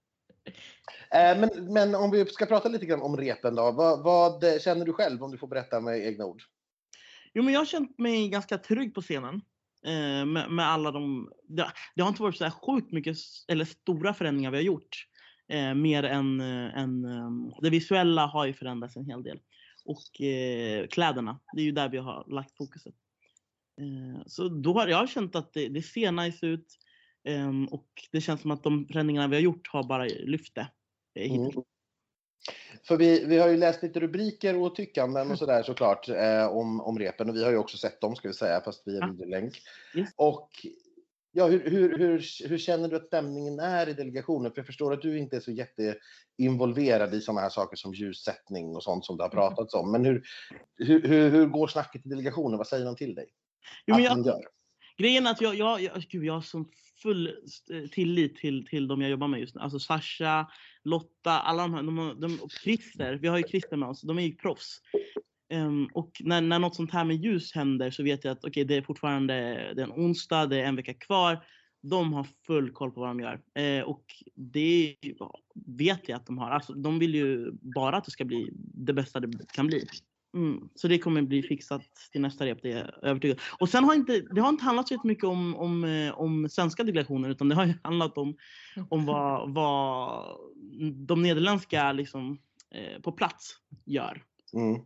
Eh, Men, men om vi ska prata lite grann om repen då. Vad, vad känner du själv om du får berätta med egna ord? Jo, men jag har känt mig ganska trygg på scenen. Eh, med, med alla de... Det, det har inte varit så här sjukt mycket eller stora förändringar vi har gjort. Eh, mer än, eh, än eh, det visuella har ju förändrats en hel del. Och eh, kläderna, det är ju där vi har lagt fokuset. Eh, så då har jag känt att det, det ser nice ut. Eh, och det känns som att de förändringarna vi har gjort har bara lyft det. eh, hittills. Mm. För vi, vi har ju läst lite rubriker och tyckanden och sådär såklart eh, om, om repen och vi har ju också sett dem ska vi säga fast via videolänk. Yes. Och ja, hur, hur, hur, hur känner du att stämningen är i delegationen? För jag förstår att du inte är så jätteinvolverad i sådana här saker som ljussättning och sånt som det har pratats om. Men hur, hur, hur, hur går snacket i delegationen? Vad säger de till dig? Jo, men jag, gör? Grejen är att jag, jag, jag, gud, jag har sån full eh, tillit till, till de jag jobbar med just nu. Alltså Sasha, Lotta, alla de här. De, de, och Christer, vi har ju Christer med oss. De är ju proffs. Um, och när, när något sånt här med ljus händer så vet jag att okej, det är fortfarande det är en onsdag, det är en vecka kvar. De har full koll på vad de gör. Eh, och det vet jag att de har. Alltså, de vill ju bara att det ska bli det bästa det kan bli. Mm, så det kommer bli fixat till nästa rep, det är jag övertygad Och sen har inte, det har inte handlat så mycket om, om, eh, om svenska delegationer utan det har ju handlat om, om vad, vad de nederländska liksom, eh, på plats gör. Mm.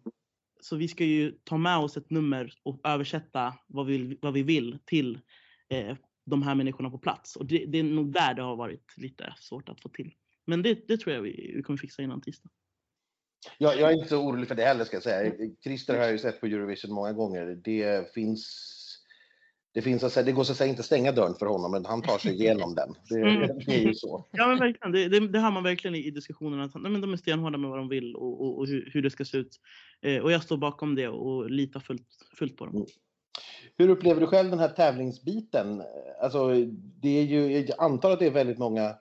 Så vi ska ju ta med oss ett nummer och översätta vad vi, vad vi vill till eh, de här människorna på plats. Och det, det, är nog där det har varit lite svårt att få till. Men det, det tror jag vi, vi kommer fixa innan tisdag. Jag, jag är inte så orolig för det heller ska jag säga. Christer har jag ju sett på Eurovision många gånger. Det finns det, finns, alltså, det går så att säga inte att stänga dörren för honom, men han tar sig igenom den. Det, Mm. det är ju så. Ja men verkligen, det, det, det hör man verkligen i, i diskussionerna. Att, nej, men de är stenhårda med vad de vill och, och, och hur, hur det ska se ut. Eh, och jag står bakom det och litar fullt, fullt på dem. Hur upplever du själv den här tävlingsbiten? Alltså, det är ju, jag antar att det är väldigt många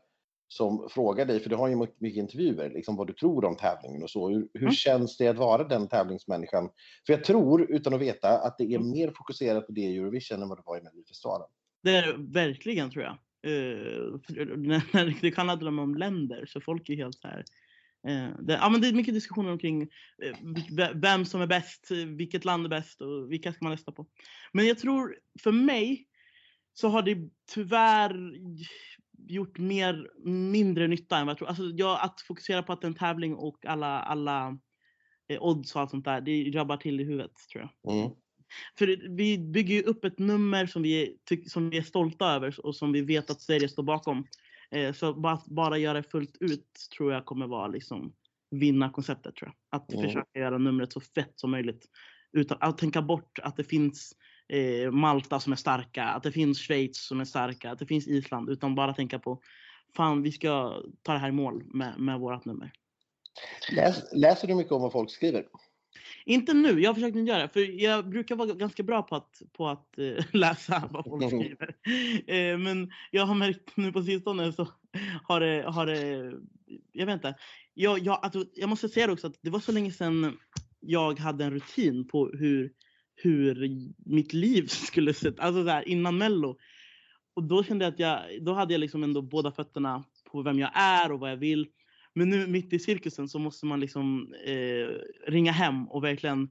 som frågar dig, för du har ju mycket intervjuer, liksom vad du tror om tävlingen och så. Hur, hur Mm. känns det att vara den tävlingsmänniskan? För jag tror, utan att veta, att det är Mm. mer fokuserat på det i Eurovision än vad det var i Melodifestivalen. Det är det verkligen tror jag. När- när det kan handla om länder så folk är helt så här. Eh, det, ja, men det är mycket diskussioner omkring v- vem som är bäst, vilket land är bäst och vilka ska man rösta på. Men jag tror för mig så har det tyvärr gjort mer, mindre nytta än vad jag tror. Alltså jag, att fokusera på att det är en tävling och alla, alla eh, odds och allt sånt där, det jobbar till i huvudet tror jag. Mm. För vi bygger ju upp ett nummer som vi, som vi är stolta över och som vi vet att Sverige står bakom. Eh, så bara, bara göra det fullt ut tror jag kommer vara liksom vinna konceptet tror jag. Att Mm. försöka göra numret så fett som möjligt. Utan att tänka bort att det finns eh, Malta som är starka, att det finns Schweiz som är starka, att det finns Island. Utan bara tänka på fan vi ska ta det här i mål med, med vårat nummer. Läs, läser du mycket om vad folk skriver? Inte nu, jag har försökt inte göra det. För jag brukar vara ganska bra på att, på att eh, läsa vad folk Mhm. skriver. Eh, men jag har märkt nu på sistone så har det, har det jag vet inte. Jag, jag, alltså, jag måste säga också att det var så länge sedan jag hade en rutin på hur, hur mitt liv skulle se ut. Alltså så här, innan mello. Och då kände jag att jag, då hade jag liksom ändå båda fötterna på vem jag är och vad jag vill. Men nu mitt i cirkusen så måste man liksom eh, ringa hem och verkligen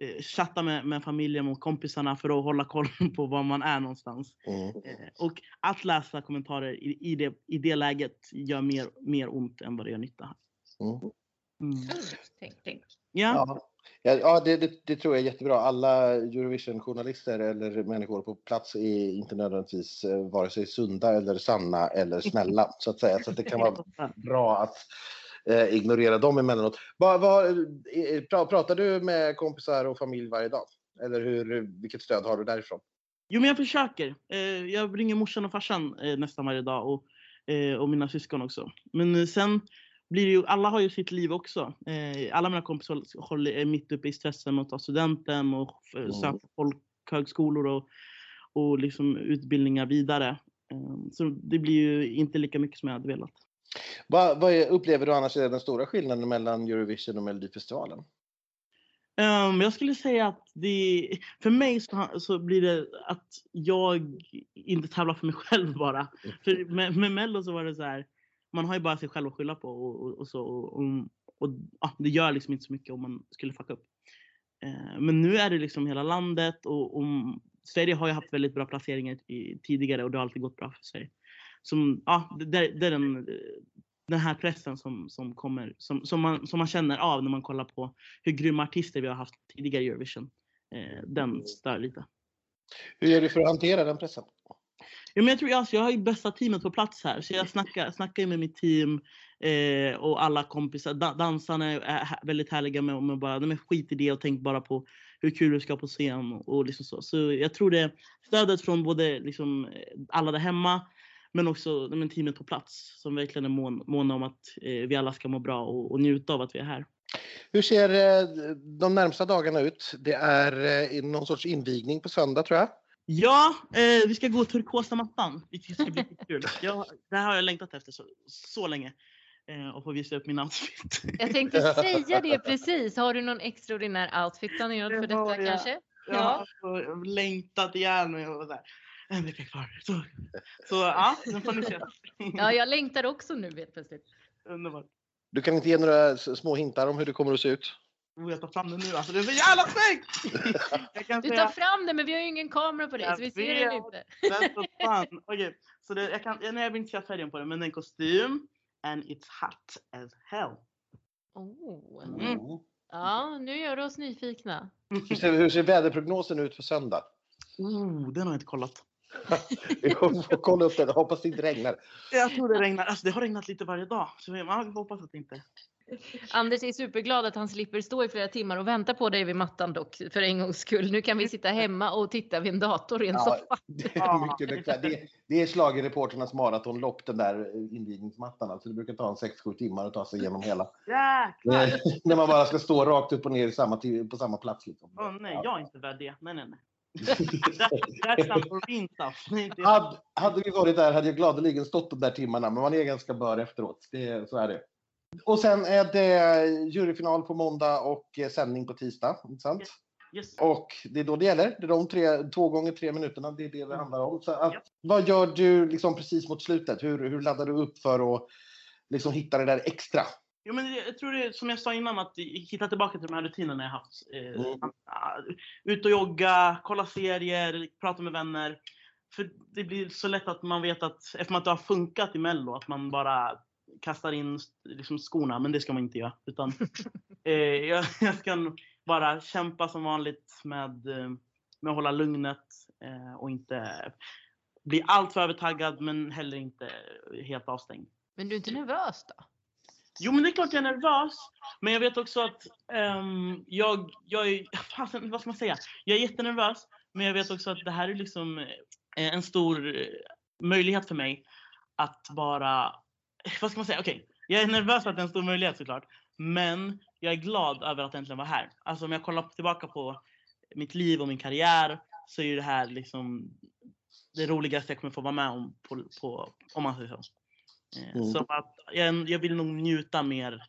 eh, chatta med, med familjen och kompisarna för att hålla koll på var man är någonstans. Mm. Eh, och att läsa kommentarer i, i, det, i det läget gör mer, mer ont än vad det gör nytta. Mm. Mm. Tänk, tänk. Ja. Ja, ja, ja det, det, det tror jag är jättebra. Alla Eurovision-journalister eller människor på plats är inte nödvändigtvis eh, vare sig sunda eller sanna eller snälla så att säga. Så att det kan vara bra att eh, ignorera dem emellanåt. Vad, vad, eh, pra- pratar du med kompisar och familj varje dag? Eller hur, vilket stöd har du därifrån? Jo men jag försöker. Eh, jag ringer morsan och farsan nästan varje dag och, och mina syskon också. Men sen blir ju, alla har ju sitt liv också. Eh, alla mina kompisar håller, är mitt uppe i stressen med att ta studenten och Mm. söka folkhögskolor och, och liksom utbildningar vidare. Eh, så det blir ju inte lika mycket som jag hade velat. Vad, vad är, upplever du annars är den stora skillnaden mellan Eurovision och Melodifestivalen? Ehm, jag skulle säga att det, för mig så, så blir det att jag inte tävlar för mig själv bara. För med, med Mello så var det så här, man har ju bara sig själv att skylla på och, och, och så. Och, och, och ja, det gör liksom inte så mycket om man skulle fucka upp. Eh, men nu är det liksom hela landet och, och Sverige har ju haft väldigt bra placeringar i, tidigare och det har alltid gått bra för Sverige. Som, ja, det, det det är den, den här pressen som, som, kommer, som, som, man, som man känner av när man kollar på hur grymma artister vi har haft tidigare i Eurovision. Eh, den stör lite. Hur gör du för att hantera den pressen? Ja, men jag, tror, alltså, jag har ju bästa teamet på plats här. Så jag snackar, snackar ju med mitt team eh, och alla kompisar. Da, dansarna är väldigt härliga med, mig. bara, de är skit i det och tänk bara på hur kul du ska ha på scen. Och, och liksom så. så jag tror det är stödet från både liksom, alla där hemma men också men, teamet på plats som verkligen är mån, måna om att eh, vi alla ska må bra och, och njuta av att vi är här. Hur ser eh, de närmsta dagarna ut? Det är eh, någon sorts invigning på söndag tror jag. Ja, eh, vi ska gå turkosa mattan. Vilket ska bli kul. Jag, det här har jag längtat efter så, så länge. Eh, och få visa upp min outfit. Jag tänkte säga det precis. Har du någon extraordinär outfit planerad för detta jag. kanske? Jag har alltså längtat ihjäl mig. Och så en vecka kvar. Så, så ja, den får ni se. Ja, jag längtar också nu helt plötsligt. Underbart. Du kan inte ge några små hintar om hur det kommer att se ut? Oh, jag tar fram den nu. Alltså, det är så jävla snyggt! Jag Du tar fram det men vi har ju ingen kamera på dig Jag så vi ser den vet. inte. Den är så fan. Okej, så det, jag kan, nej, jag vill inte säga färgen på den, men det är en kostym. And it's hot as hell. Oh. Mm. Mm. Ja, nu gör du oss nyfikna. Hur, ser, hur ser väderprognosen ut för söndag? Oh, den har jag inte kollat. Vi får kolla upp det. Hoppas det inte regnar. Jag tror det regnar. Alltså, det har regnat lite varje dag. Så man hoppas att det inte... Anders är superglad att han slipper stå i flera timmar och vänta på dig vid mattan dock för en gångs skull. Nu kan vi sitta hemma och titta vid en dator i en Ja, soffa. Det är, mycket bekvämt. det, det är schlagerreporternas maratonlopp, den där invigningsmattan. Alltså det brukar ta en 6-7 timmar att ta sig igenom hela. Jäklar! Eh, När man bara ska stå rakt upp och ner i samma, på samma plats. Liksom. Åh nej, Ja. jag är inte värd det. Nej, nej, nej. Stuff. Hade, hade vi varit där hade jag gladeligen stått de där timmarna, men man är ganska bör efteråt. Det, så är det. Och sen är det juryfinal på måndag och eh, sändning på tisdag. Inte sant? Yes. Och det är då det gäller. Det är de tre, två gånger tre minuterna. Det är det det handlar om. Så att, Ja. Vad gör du liksom precis mot slutet? Hur, hur laddar du upp för att liksom hitta det där extra? Jo, men jag tror det som jag sa innan, att hitta tillbaka till de här rutinerna jag haft. Eh, Mm. ah, Ut och jogga, kolla serier, prata med vänner. För det blir så lätt att man vet att, eftersom att det har funkat i Mello, att man bara kastar in liksom, skorna. Men det ska man inte göra. Utan, eh, jag, jag ska bara kämpa som vanligt med, eh, med att hålla lugnet eh, och inte bli alltför övertaggad men heller inte helt avstängd. Men du är inte nervös då? Jo, men det är klart jag är nervös. Men jag vet också att ehm, jag, jag är, fasen, vad ska man säga? Jag är jättenervös. Men jag vet också att det här är liksom eh, en stor eh, möjlighet för mig att bara, vad ska man säga? Okej, jag är nervös för att det är en stor möjlighet såklart. Men jag är glad över att äntligen vara här. Alltså om jag kollar tillbaka på mitt liv och min karriär så är det här liksom det roligaste jag kommer få vara med om, på, på, om man säger så. Eh, Mm. Så att jag, jag vill nog njuta mer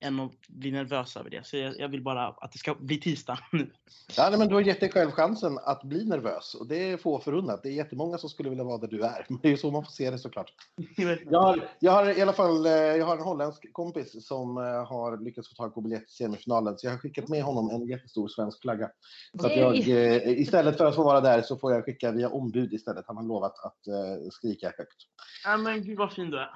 än att bli nervös över det. Så jag, jag vill bara att det ska bli tisdag nu. Ja, nej, men du har gett dig själv chansen att bli nervös och det är få förunnat. Det är jättemånga som skulle vilja vara där du är. Men det är ju så man får se det såklart. Jag har, jag har i alla fall eh, jag har en holländsk kompis som eh, har lyckats få tag på biljett till semifinalen. Så jag har skickat med honom en jättestor svensk flagga. Så att jag, eh, istället för att få vara där så får jag skicka via ombud istället. Han har lovat att skrika högt. Ja men gud vad fin du är.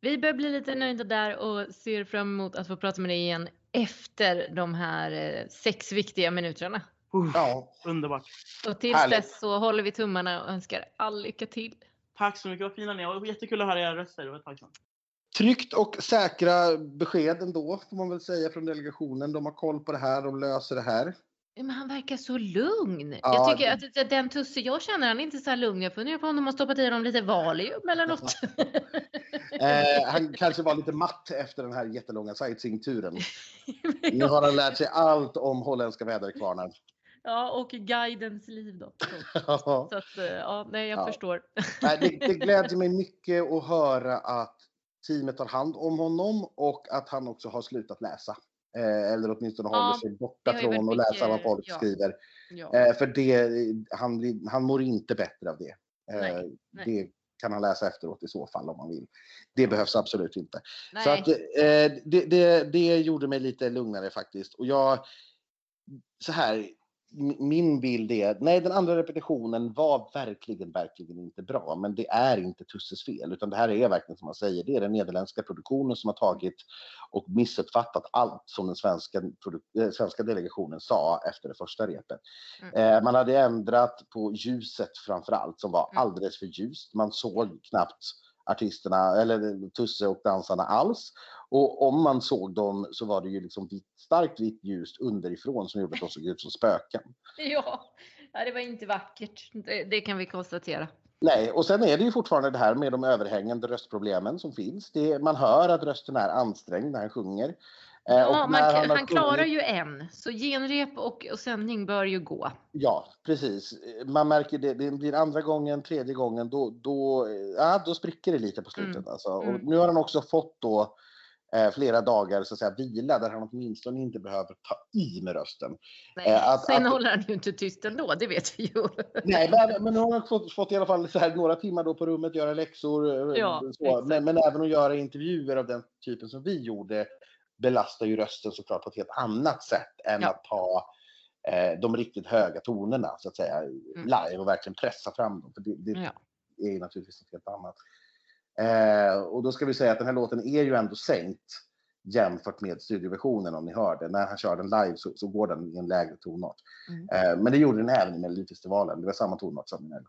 Vi börjar bli lite nöjda där och ser fram emot att få prata med dig igen efter de här eh, sex viktiga minuterna. Uh, Ja, Underbart. Och tills Härligt. dess så håller vi tummarna och önskar all lycka till. Tack så mycket, vad fina ni är. Och jättekul att höra era röster. Det var ett tag sedan. tryggt och säkra besked ändå får man väl säga från delegationen. De har koll på det här, de löser det här. Men han verkar så lugn. Ja, jag tycker det- att den Tusse jag känner, han är inte så här lugn. Jag funderar på om de har stoppat i honom lite Valium eller något. Eh, han kanske var lite matt efter den här jättelånga sightseeingturen. Nu har han lärt sig allt om holländska väderkvarnar. ja, och guidens liv då. Så att, eh, ja, nej, jag Ja. förstår. Nej, det, det glädjer mig mycket att höra att teamet tar hand om honom och att han också har slutat läsa. Eh, eller åtminstone Ja, håller sig borta från varit läsa vad folk ja. skriver. Ja. Eh, för det, han, han mår inte bättre av det. Eh, Nej, nej. Det kan han läsa efteråt i så fall om man vill. Det behövs absolut inte. nej. Så att, eh, det, det, det gjorde mig lite lugnare faktiskt. Och jag, så här, min bild är, nej den andra repetitionen var verkligen, verkligen inte bra. Men det är inte Tusses fel, utan det här är verkligen som man säger, det är den nederländska produktionen som har tagit och missuppfattat allt som den svenska, eh, svenska delegationen sa efter det första repet. Mm. Eh, man hade ändrat på ljuset framför allt, som var Mm. alldeles för ljust. Man såg knappt artisterna, eller Tusse och dansarna alls. Och om man såg dem så var det ju liksom vitt, starkt vitt ljust underifrån som gjorde att de såg ut som spöken. Ja, det var inte vackert. Det, det kan vi konstatera. Nej, och sen är det ju fortfarande det här med de överhängande röstproblemen som finns. Det, man hör att rösten är ansträngd när han sjunger. Eh, Ja, man, han, han klarar sjungit- ju en, så genrep och, och sändning bör ju gå. Ja, precis. Man märker det, det blir andra gången, tredje gången, då, då, ja, då spricker det lite på slutet. Mm. Alltså. Och Mm. nu har han också fått då eh, flera dagar så att säga, vila där han åtminstone inte behöver ta i med rösten. Nej, Eh, att- sen att- håller han ju inte tyst ändå, det vet vi ju. Nej, men, men nu har fått, fått i alla fall så här, några timmar då på rummet, göra läxor. eh, Ja, så. Men, men även att göra intervjuer av den typen som vi gjorde. belastar ju rösten såklart på ett helt annat sätt än Ja. att ta eh, de riktigt höga tonerna så att säga live och verkligen pressa fram dem. För det, det Mm. Ja. är naturligtvis något helt annat. Eh, och då ska vi säga att den här låten är ju ändå sänkt jämfört med studioversionen om ni hör det. När han kör den live så, så går den i en lägre tonart. Mm. Eh, men det gjorde den även i Melodifestivalen. Det var samma tonart som i Mello.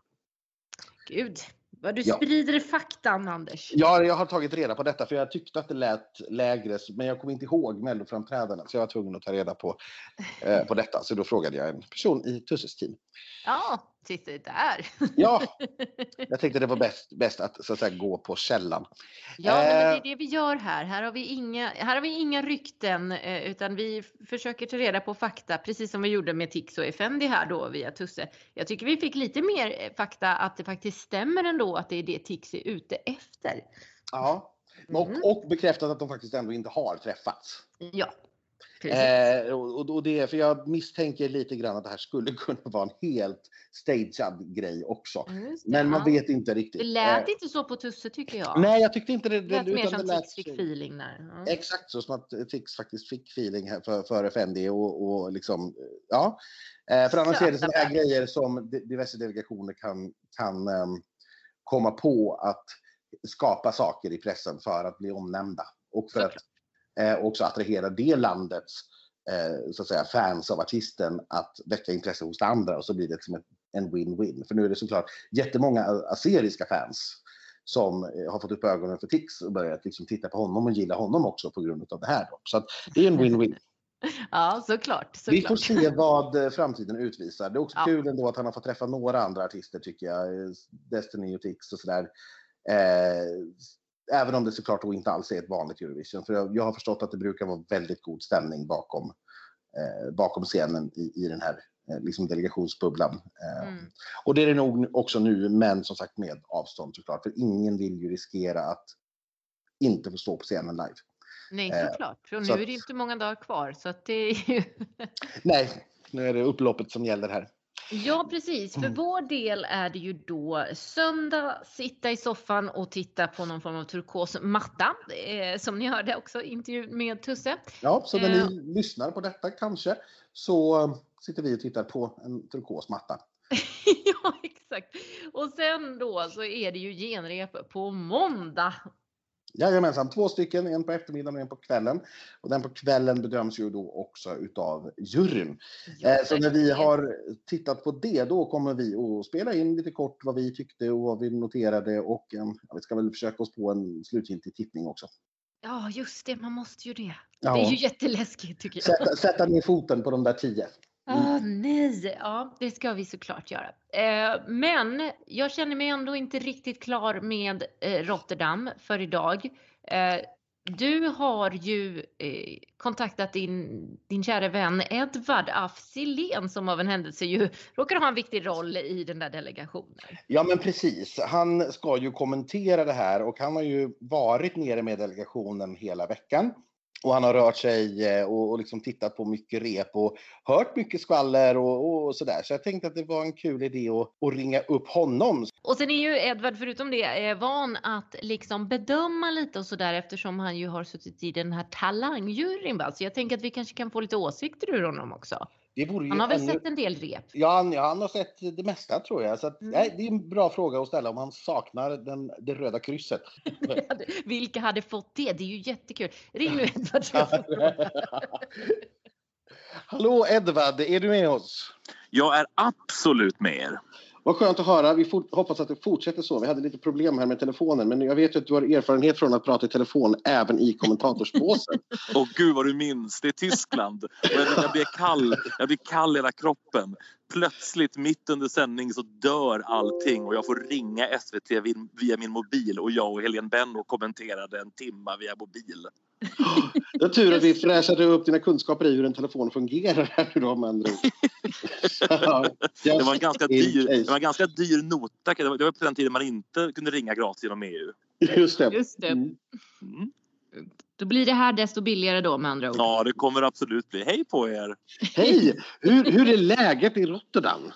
Gud, vad du Ja. sprider faktan Anders. Ja, jag har tagit reda på detta för jag tyckte att det lät lägre, men jag kom inte ihåg melloframträdandena så jag var tvungen att ta reda på, eh, på detta. Så då frågade jag en person i Tusses team. Ja, titta där. Ja, jag tänkte det var bäst, bäst att så att säga gå på källan. Ja, nej, men det Eh. är det vi gör här. Här har vi inga, här har vi inga rykten eh, utan vi försöker ta reda på fakta precis som vi gjorde med Tix och Effendi här då via Tusse. Jag tycker vi fick lite mer eh, fakta att det faktiskt stämmer ändå att det är det Tix är ute efter. Ja, Mm. och, och bekräftat att de faktiskt ändå inte har träffats. Ja. Eh, och, och det, för jag misstänker lite grann att det här skulle kunna vara en helt stagead grej också. Det, Men man ja. vet inte riktigt. Det lät Eh, inte så på Tusse tycker jag. Nej, jag tyckte inte det. det lät mer som Tix fick feeling där. Ja. Exakt så som att Tix faktiskt fick feeling för, för Fendi och, och liksom, ja. Eh, för annars är det sådana här grejer som di- diverse delegationer kan, kan ehm, komma på att skapa saker i pressen för att bli omnämnda och för att eh, också attrahera det landets eh, så att säga, fans av artisten att väcka intresse hos andra och så blir det liksom en win-win. För nu är det såklart jättemånga azeriska fans som eh, har fått upp ögonen för Tix och börjat liksom titta på honom och gilla honom också på grund av det här. Då. Så att det är en win-win. Ja, såklart. Vi får såklart. se vad framtiden utvisar. Det är också Ja. kul ändå att han har fått träffa några andra artister tycker jag. Destiny och Tix och sådär. Eh, även om det såklart inte alls är ett vanligt Eurovision. För jag, jag har förstått att det brukar vara väldigt god stämning bakom, eh, bakom scenen i, i den här eh, liksom delegationsbubblan. Eh, Mm. Och det är det nog också nu, men som sagt med avstånd såklart. För ingen vill ju riskera att inte få stå på scenen live. Nej, Eh, såklart. Och nu så är det att- inte många dagar kvar så att det är ju Nej, nu är det upploppet som gäller här. Ja, precis. För Mm. vår del är det ju då söndag, sitta i soffan och titta på någon form av turkos matta. Eh, som ni hörde också intervju med Tusse. Ja, så när Eh. ni lyssnar på detta kanske så eh, sitter vi och tittar på en turkos matta. ja, exakt. Och sen då så är det ju genrep på måndag. Jajamensan, två stycken, en på eftermiddagen och en på kvällen. Och den på kvällen bedöms ju då också utav juryn. Eh, Så när vi har tittat på det, då kommer vi att spela in lite kort vad vi tyckte och vad vi noterade och eh, ja, vi ska väl försöka oss på en slutgiltig tippning också. Ja, just det. Man måste ju det. Ja. Det är ju jätteläskigt tycker jag. Sätta, sätta ner foten på de där tio. Åh nej, ja det ska vi såklart göra. Eh, men jag känner mig ändå inte riktigt klar med eh, Rotterdam för idag. Eh, du har ju eh, kontaktat din, din kära vän Edvard af Sillén som av en händelse ju råkar ha en viktig roll i den där delegationen. Ja men precis. Han ska ju kommentera det här och han har ju varit nere med delegationen hela veckan. Och han har rört sig eh, och, och liksom tittat på mycket rep och hört mycket skvaller och, och sådär. Så jag tänkte att det var en kul idé att, att ringa upp honom. Och sen är ju Edvard förutom det eh, van att liksom bedöma lite och sådär eftersom han ju har suttit i den här talangjuryn. Så jag tänker att vi kanske kan få lite åsikter ur honom också. Det vore ju Han har väl ännu... sett en del rep? Ja, han, ja, han har sett det mesta tror jag. Så att, Mm. nej, det är en bra fråga att ställa om han saknar den, det röda krysset. Vilka hade fått det? Det är ju jättekul. Ring nu Edvard. Hallå Edvard, är du med oss? Jag är absolut med er. Vad skönt att höra. Vi hoppas att det fortsätter så. Vi hade lite problem här med telefonen, men jag vet ju att du har erfarenhet från att prata i telefon även i kommentatorsbåsen. Och gud vad du minns, det är Tyskland. Och jag, jag, blir kall, jag blir kall i hela kroppen. Plötsligt mitt under sändning så dör allting och jag får ringa SVT via- via min mobil och jag och Helene Benno kommenterade en timma via mobil. Det är tur att vi fräschade upp dina kunskaper i hur en telefon fungerar här nu då med. Ja, Det var en ganska dyr, det var en ganska dyr nota. Det var, det var på den tiden man inte kunde ringa gratis genom EU. Just det. Just det. Mm. Mm. Då blir det här desto billigare då med andra ord. Ja, det kommer absolut bli. Hej på er! Hej! Hur, hur är läget i Rotterdam?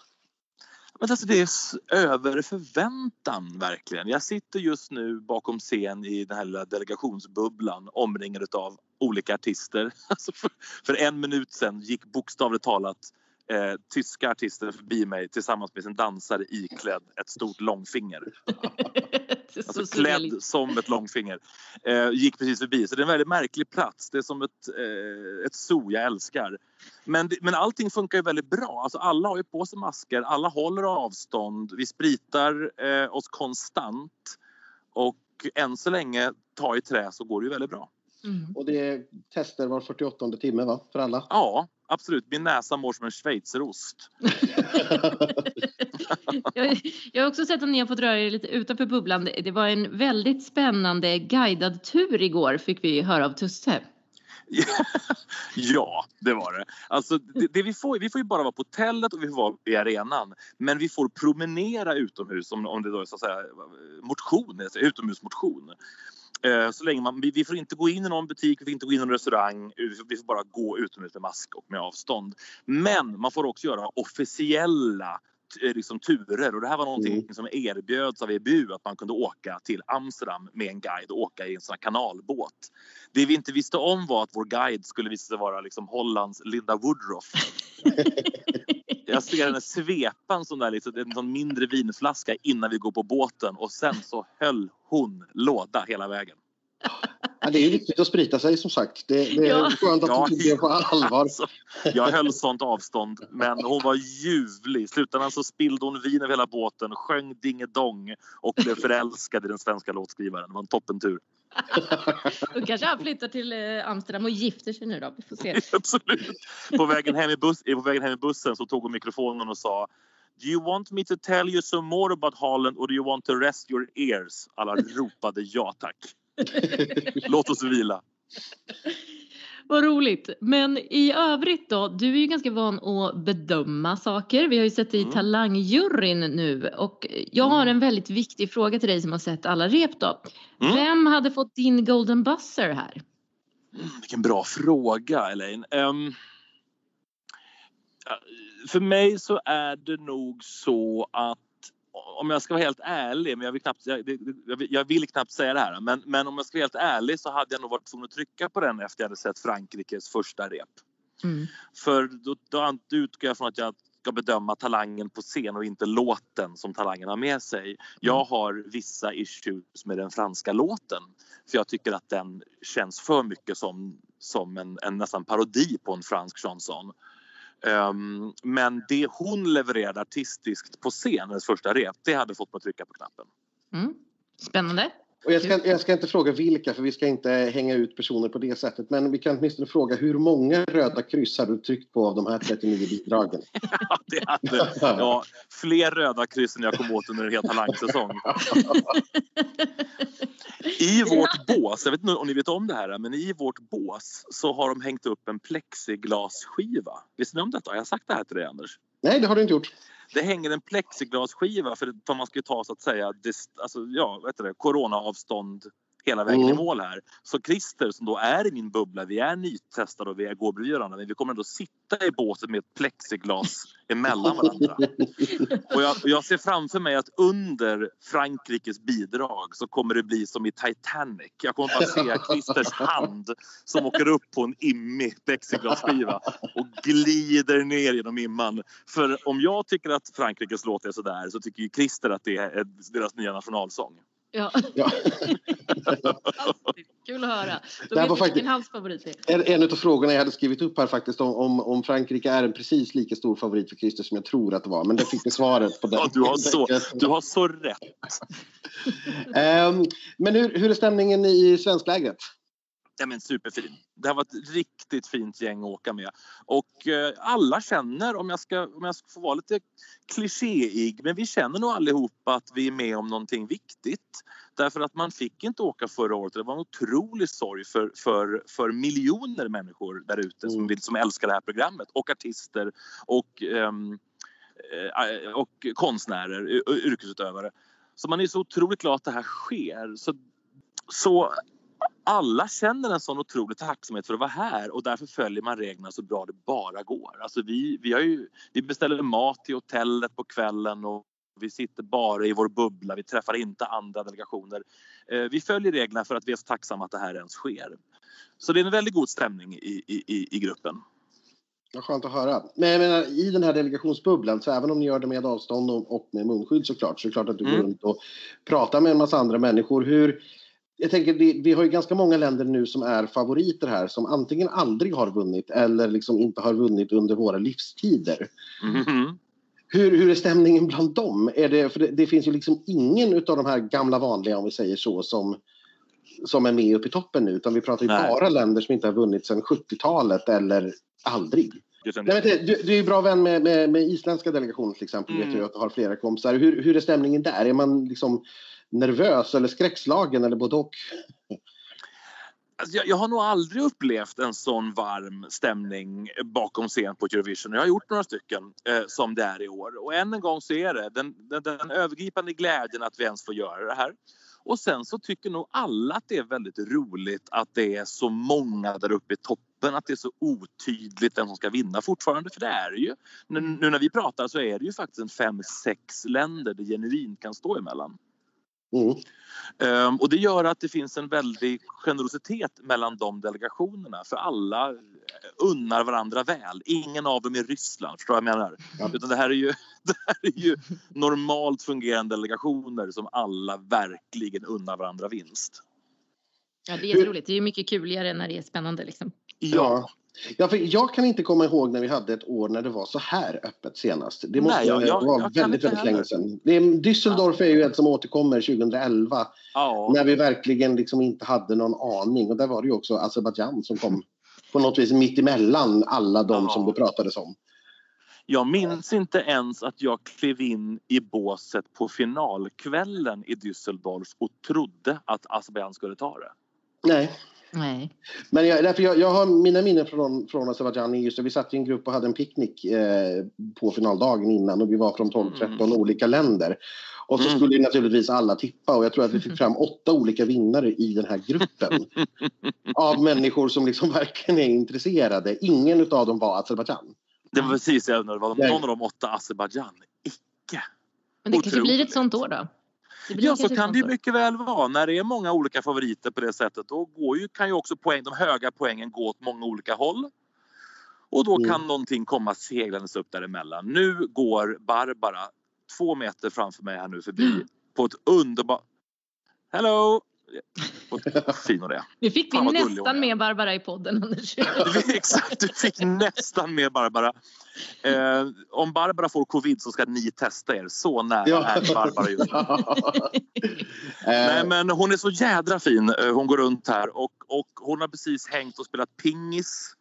Men alltså det är över förväntan verkligen. Jag sitter just nu bakom scen i den här lilla delegationsbubblan omringad av olika artister. Alltså för, för en minut sen gick bokstavligt talat eh, tyska artister förbi mig tillsammans med sin dansare iklädd ett stort långfinger. Alltså klädd som ett långfinger. Eh, gick precis förbi. Så det är en väldigt märklig plats. Det är som ett, eh, ett zoo jag älskar. Men, men allting funkar ju väldigt bra. Alltså alla har ju på sig masker, alla håller avstånd. Vi spritar eh, oss konstant. Och än så länge, ta i trä, så går det ju väldigt bra. Mm. Och det är tester var 48 timme va, för alla? Ja, absolut. Min näsa mår som en schweizerost. jag, jag har också sett att ni har fått röra er lite utanför bubblan. Det var en väldigt spännande guidad tur igår fick vi höra av Tusse. ja, det var det. Alltså, det, det, vi, får, vi får ju bara vara på hotellet och vi får vara i arenan. Men vi får promenera utomhus om, om det då är så att säga motion, utomhusmotion. Eh, så länge man, vi får inte gå in i någon butik, vi får inte gå in i någon restaurang. Vi får bara gå utomhus med mask och med avstånd. Men man får också göra officiella eh, liksom, turer och det här var någonting mm. som erbjöds av EBU att man kunde åka till Amsterdam med en guide och åka i en sån kanalbåt. Det vi inte visste om var att vår guide skulle visa sig vara liksom Hollands Linda Woodruff. Jag ser henne svepa en sån där liksom, en sån mindre vinflaska innan vi går på båten och sen så höll hon låda hela vägen. Ja, det är viktigt att sprita sig som sagt. Det, det är ja. skönt att ja, du tog det på allvar. Alltså, jag höll sånt avstånd men hon var ljuvlig. I slutändan så spillde hon vin över hela båten, sjöng dingedong och blev förälskad i den svenska låtskrivaren. Det var en toppentur. Då kanske han flyttar till eh, Amsterdam och gifter sig nu då. Vi får se. Absolut. På vägen, hem i bus, på vägen hem i bussen så tog hon mikrofonen och sa Do you want me to tell you some more about Holland or do you want to rest your ears? Alla ropade ja tack. Låt oss vila. Vad roligt. Men i övrigt då, du är ju ganska van att bedöma saker. Vi har ju sett dig i mm. talangjuryn nu och jag har mm. en väldigt viktig fråga till dig som har sett alla rep då. Mm. Vem hade fått din golden buzzer här? Mm, vilken bra fråga Elaine. Um, för mig så är det nog så att om jag ska vara helt ärlig, men jag vill knappt, jag, jag vill knappt säga det här, men, men om jag ska vara helt ärlig så hade jag nog varit tvungen att trycka på den efter jag hade sett Frankrikes första rep. Mm. För då, då utgår jag från att jag ska bedöma talangen på scen och inte låten som talangen har med sig. Jag mm. har vissa issues med den franska låten för jag tycker att den känns för mycket som, som en, en nästan parodi på en fransk chanson. Um, men det hon levererade artistiskt på scen, hennes första rep, det hade fått mig att trycka på knappen. Mm. Spännande. Och jag, ska, jag ska inte fråga vilka, för vi ska inte hänga ut personer på det sättet. Men vi kan åtminstone fråga hur många röda kryss har du tryckt på av de här 39 bidragen? ja, det hade, ja, fler röda kryss än jag kom åt under en hel talangsäsong. I vårt bås, jag vet inte om ni vet om det här, men i vårt bås så har de hängt upp en plexiglasskiva. Visste ni om detta? Har jag sagt det här till dig Anders? Nej, det har du inte gjort. Det hänger en plexiglasskiva för, för man ska ta så att säga dist, alltså, ja, vet du det, coronaavstånd hela vägen mm. i mål här. Så Christer som då är i min bubbla, vi är nytestade och vi är går bredvid varandra men vi kommer ändå sitta i båten med ett plexiglas emellan varandra. Och jag, jag, ser framför mig att under Frankrikes bidrag så kommer det bli som i Titanic. Jag kommer bara se Christers hand som åker upp på en immig plexiglasskiva och glider ner genom imman. För om jag tycker att Frankrikes låt är sådär så tycker ju Christer att det är deras nya nationalsång. Ja. ja. Kul att höra. Då det var faktiskt hans favorit En, en av frågorna jag hade skrivit upp här faktiskt om, om, om Frankrike är en precis lika stor favorit för Christer som jag tror att det var. Men det fick vi svaret på den. Ja, du, har så, du har så rätt. um, men hur, hur är stämningen i svensklägret? Ja, men superfin. Det har varit ett riktigt fint gäng att åka med. Och eh, alla känner, om jag, ska, om jag ska få vara lite klichéig, men vi känner nog allihopa att vi är med om någonting viktigt. Därför att man fick inte åka förra året. Det var en otrolig sorg för, för, för miljoner människor där ute som, mm. som älskar det här programmet och artister och, um, och konstnärer, yrkesutövare. Så man är så otroligt glad att det här sker. Så, så alla känner en sån otrolig tacksamhet för att vara här och därför följer man reglerna så bra det bara går. Alltså vi, vi, har ju, vi beställer mat till hotellet på kvällen och Vi sitter bara i vår bubbla, vi träffar inte andra delegationer. Eh, vi följer reglerna för att vi är så tacksamma att det här ens sker. Så det är en väldigt god stämning i, i, i gruppen. Ja, skönt att höra. Men jag menar, i den här delegationsbubblan, så även om ni gör det med avstånd och med munskydd såklart, så är det klart att du går Mm. runt och pratar med en massa andra människor. Hur, jag tänker, vi, vi har ju ganska många länder nu som är favoriter här, som antingen aldrig har vunnit eller liksom inte har vunnit under våra livstider. Mhm. Hur, hur är stämningen bland dem? Är det, för det, det finns ju liksom ingen av de här gamla vanliga, om vi säger så, som, som är med upp i toppen nu. Utan vi pratar ju Nej. bara länder som inte har vunnit sedan 70-talet eller aldrig. Nej, men du, du är ju bra vän med, med, med isländska delegationen till exempel. Mm. Vet du att du har flera kompisar. Hur, hur är stämningen där? Är man liksom nervös eller skräckslagen eller både och? Alltså jag, jag har nog aldrig upplevt en sån varm stämning bakom scen på Eurovision. Jag har gjort några stycken eh, som det är i år. Och än en gång så är det den, den, den övergripande glädjen att vi ens får göra det här. Och sen så tycker nog alla att det är väldigt roligt att det är så många där uppe i toppen. Att det är så otydligt vem som ska vinna fortfarande. För det är det ju. Nu, nu när vi pratar så är det ju faktiskt en fem, sex länder det genuint kan stå emellan. Mm. Ehm, och det gör att det finns en väldig generositet mellan de delegationerna för alla eh, unnar varandra väl. Ingen av dem är Ryssland, förstår du vad jag menar? Ja. Utan det här är ju, det här är ju normalt fungerande delegationer som alla verkligen unnar varandra vinst. Ja, det är jätteroligt. Det är ju mycket kuligare när det är spännande liksom. Ja. Ja, för jag kan inte komma ihåg när vi hade ett år när det var så här öppet senast. Det måste Nej, jag- jag- vara jag väldigt, väldigt länge sedan. Det är, Düsseldorf är ju ett som återkommer 2011 Ja. när vi verkligen liksom inte hade någon aning. Och där var det ju också Azerbajdzjan som kom på något vis mitt emellan alla de Ja. som det pratades om. Jag minns inte ens att jag klev in i båset på finalkvällen i Düsseldorf och trodde att Azerbajdzjan skulle ta det. Nej, Nej. men jag, därför jag, jag har mina minnen från, från Azerbajdzjan. är Just det, vi satt i en grupp och hade en picknick eh, på finaldagen innan och vi var från 12-13 olika länder. Och så Mm. skulle ju naturligtvis alla tippa och jag tror att vi fick fram åtta olika vinnare i den här gruppen. av människor som liksom verkligen är intresserade. Ingen av dem var Azerbajdzjan. Det var precis jag undrade. Var någon av de åtta Azerbajdzjan? Icke. Men det kanske blir ett Otroligt. sånt år då? Ja, så kan det ju mycket väl vara. När det är många olika favoriter på det sättet då går ju, kan ju också poäng, de höga poängen gå åt många olika håll. Och då Mm. kan någonting komma seglandes upp däremellan. Nu går Barbara två meter framför mig här nu förbi Mm. på ett underbart... Hello! Vad fin hon är. Nu fick vi nästan med Barbara i podden Anders. Exakt, du fick nästan med Barbara. Eh, om Barbara får covid så ska ni testa er. Så nära Ja. är Barbara just nu. Nej, Eh, men hon är så jädra fin. Eh, Hon går runt här och, och hon har precis hängt och spelat pingis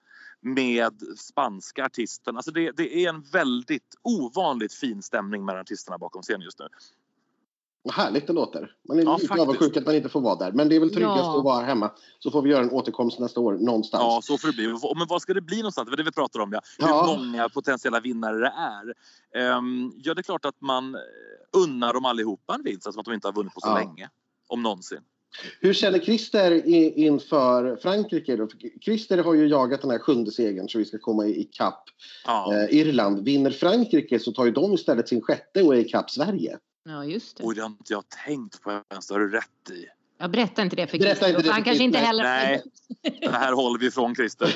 med spanska artisten. Alltså det, det är en väldigt ovanligt fin stämning mellan artisterna bakom scenen just nu. Vad härligt det låter. Man är Ja, lite avundsjuk att man inte får vara där. Men det är väl tryggast Ja. att vara hemma. Så får vi göra en återkomst nästa år någonstans. Ja, så får det bli. Men vad ska det bli någonstans? Det var det vi pratar om. Ja. Hur Ja. många potentiella vinnare det är. Ehm, ja, det är klart att man eh, unnar dem allihopa en vinst som att de inte har vunnit på så Ja. länge. Om någonsin. Hur känner Christer inför Frankrike? Då? Christer har ju jagat den här sjunde segern så vi ska komma i, i kapp Ja. eh, Irland. Vinner Frankrike så tar ju de istället sin sjätte och är i kapp Sverige. Ja, just det. Och det har inte jag tänkt på ens. Det har du rätt i. Jag berättar inte det för Christer. inte det Han för kanske inte heller... Nej. Det här håller vi ifrån Christer.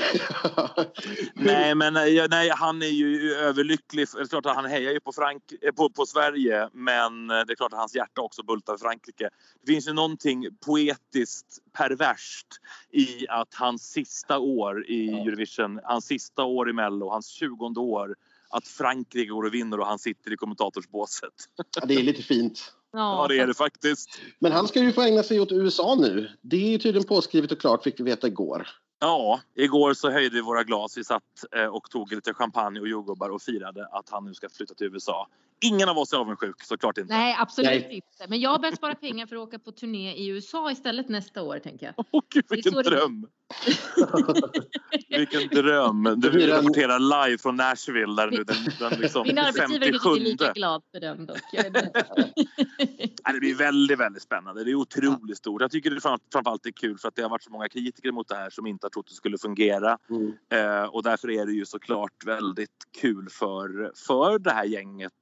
Nej, men eh, nej, han är ju överlycklig. Det är klart att han hejar ju på, Frank eh, på, på Sverige men eh, det är klart att hans hjärta också bultar för Frankrike. Det finns ju någonting poetiskt perverst i att hans sista år i. Eurovision, hans sista år i Mello, hans 20 år att Frankrike går och vinner och han sitter i kommentatorsbåset. Ja, det är lite fint. Ja, det är det faktiskt. Men han ska ju få ägna sig åt USA nu. Det är ju tydligen påskrivet och klart fick vi veta igår. Ja, igår så höjde vi våra glas. Vi satt eh, och tog lite champagne och jordgubbar och firade att han nu ska flytta till USA. Ingen av oss är avundsjuk, såklart inte. Nej, absolut Nej. inte. Men jag har börjat spara pengar för att åka på turné i USA istället nästa år, tänker jag. Åh gud, Det är vilken dröm! vilken dröm! Du rapporterar live från Nashville där nu den, den liksom Min arbetsgivare 57. inte är lika glad för den dock. Det blir väldigt, väldigt spännande. Det är otroligt stort. Jag tycker det fram- framförallt är kul för att det har varit så många kritiker mot det här som inte har trott det skulle fungera. Mm. Eh, och därför är det ju såklart väldigt kul för, för det här gänget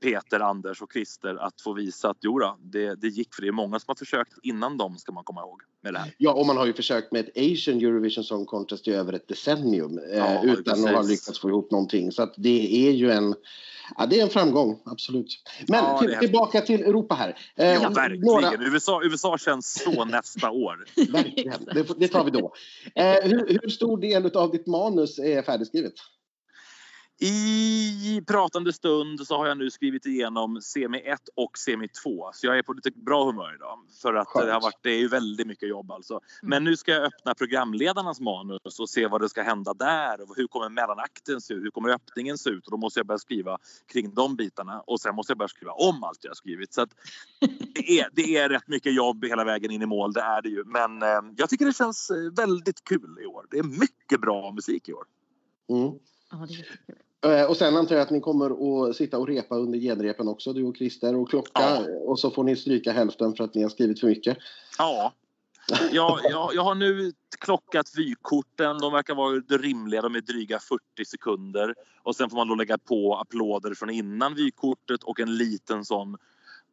Peter, Anders och Christer att få visa att jo då, det, det gick för det är många som har försökt innan dem ska man komma ihåg med det här. Ja, och man har ju försökt med ett Asian Eurovision Song Contest i över ett decennium eh, Ja, utan precis. att ha lyckats få ihop någonting. Så att det är ju en, ja, det är en framgång, absolut. Men Ja, till, tillbaka till Europa här. Eh, Ja, verkligen. några- USA, USA känns så nästa år. verkligen. Det, det tar vi då. Eh, hur, hur stor del av ditt manus är färdigskrivet? I pratande stund så har jag nu skrivit igenom semi 1 och semi 2. Så jag är på lite bra humör idag. För att Skönt. det har varit, det är ju väldigt mycket jobb alltså. Men nu ska jag öppna programledarnas manus och se vad det ska hända där. Och hur kommer mellanakten se ut? Hur kommer öppningen se ut? Och då måste jag börja skriva kring de bitarna. Och sen måste jag börja skriva om allt jag har skrivit. Så att det, är, det är rätt mycket jobb hela vägen in i mål, det är det ju. Men eh, jag tycker det känns eh, väldigt kul i år. Det är mycket bra musik i år. Mm. Ja, det är jättekul. Eh, Och sen antar jag att ni kommer att sitta och repa under genrepen också, du och Christer och Klocka. Ja. Och så får ni stryka hälften för att ni har skrivit för mycket. Ja. Jag, jag, jag har nu klockat vykorten. De verkar vara rimliga. De är dryga 40 sekunder. Och sen får man då lägga på applåder från innan vykortet och en liten sån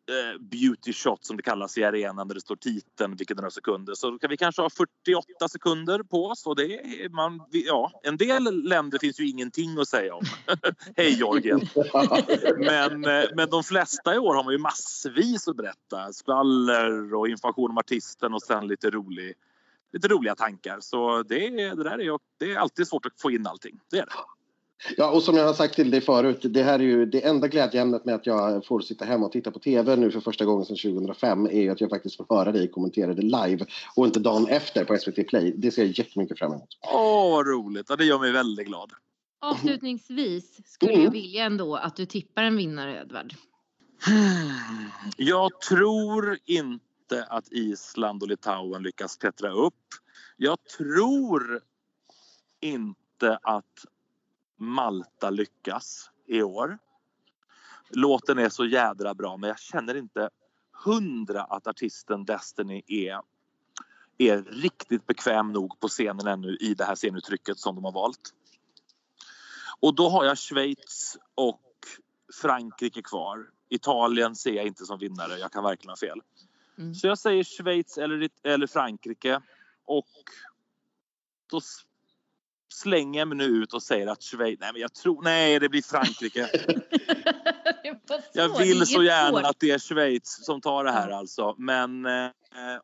eh, beauty shot som det kallas i arenan där det står titeln, vilket några sekunder. Så kan vi kanske ha 48 sekunder på oss. Och det är man, ja, en del länder finns ju ingenting att säga om. Hej Georgien! Men, eh, men de flesta i år har man ju massvis att berätta. Skvaller och information om artisten och sen lite, rolig, lite roliga tankar. Så det, är- det där är, det är alltid svårt att få in allting. Det är det. Ja, och som jag har sagt till dig förut, det här är ju det enda glädjeämnet med att jag får sitta hemma och titta på TV nu för första gången sedan 2005 är ju att jag faktiskt får höra dig kommentera det live och inte dagen efter på SVT Play. Det ser jag jättemycket fram emot. Åh, vad roligt! Ja, det gör mig väldigt glad. Avslutningsvis skulle Mm. jag vilja ändå att du tippar en vinnare Edvard. Jag tror inte att Island och Litauen lyckas klättra upp. Jag tror inte att Malta lyckas i år. Låten är så jädra bra men jag känner inte hundra att artisten Destiny är, är riktigt bekväm nog på scenen ännu i det här scenuttrycket som de har valt. Och då har jag Schweiz och Frankrike kvar. Italien ser jag inte som vinnare. Jag kan verkligen ha fel. Mm. Så jag säger Schweiz eller, eller Frankrike. Och då slänger jag mig nu ut och säger att Schweiz... Nej, men jag tror... Nej, det blir Frankrike. Jag vill så gärna att det är Schweiz som tar det här alltså. Men eh,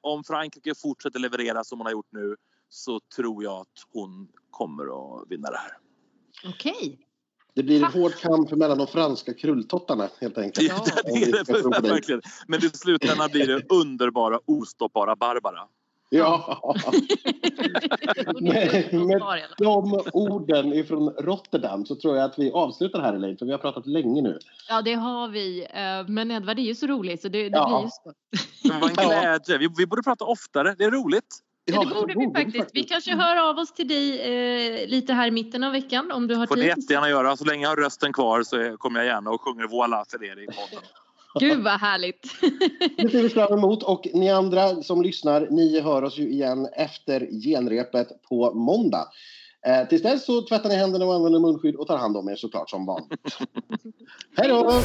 om Frankrike fortsätter leverera som hon har gjort nu så tror jag att hon kommer att vinna det här. Okej. Det blir en hård kamp mellan de franska krulltottarna helt enkelt. Ja, det är det verkligen. Men i slutändan blir det underbara, ostoppbara Barbara. Ja, alla fall. de orden ifrån Rotterdam så tror jag att vi avslutar här Elaine, för vi har pratat länge nu. Ja, det har vi. Eh, Men Edvard är ju så rolig så det, det Ja. blir ju så. Det var en glädje. Vi, vi borde prata oftare. Det är roligt. Ja, det borde vi faktiskt. Vi kanske hör av oss till dig eh, lite här i mitten av veckan om du har får ni tid. jättegärna göra. Så länge jag har rösten kvar så kommer jag gärna och sjunger Voila för er i podden. Gud vad härligt. Det ser vi fram emot och ni andra som lyssnar, ni hör oss ju igen efter genrepet på måndag. Eh, tills dess så tvättar ni händerna och använder munskydd och tar hand om er såklart som vanligt. Hej då!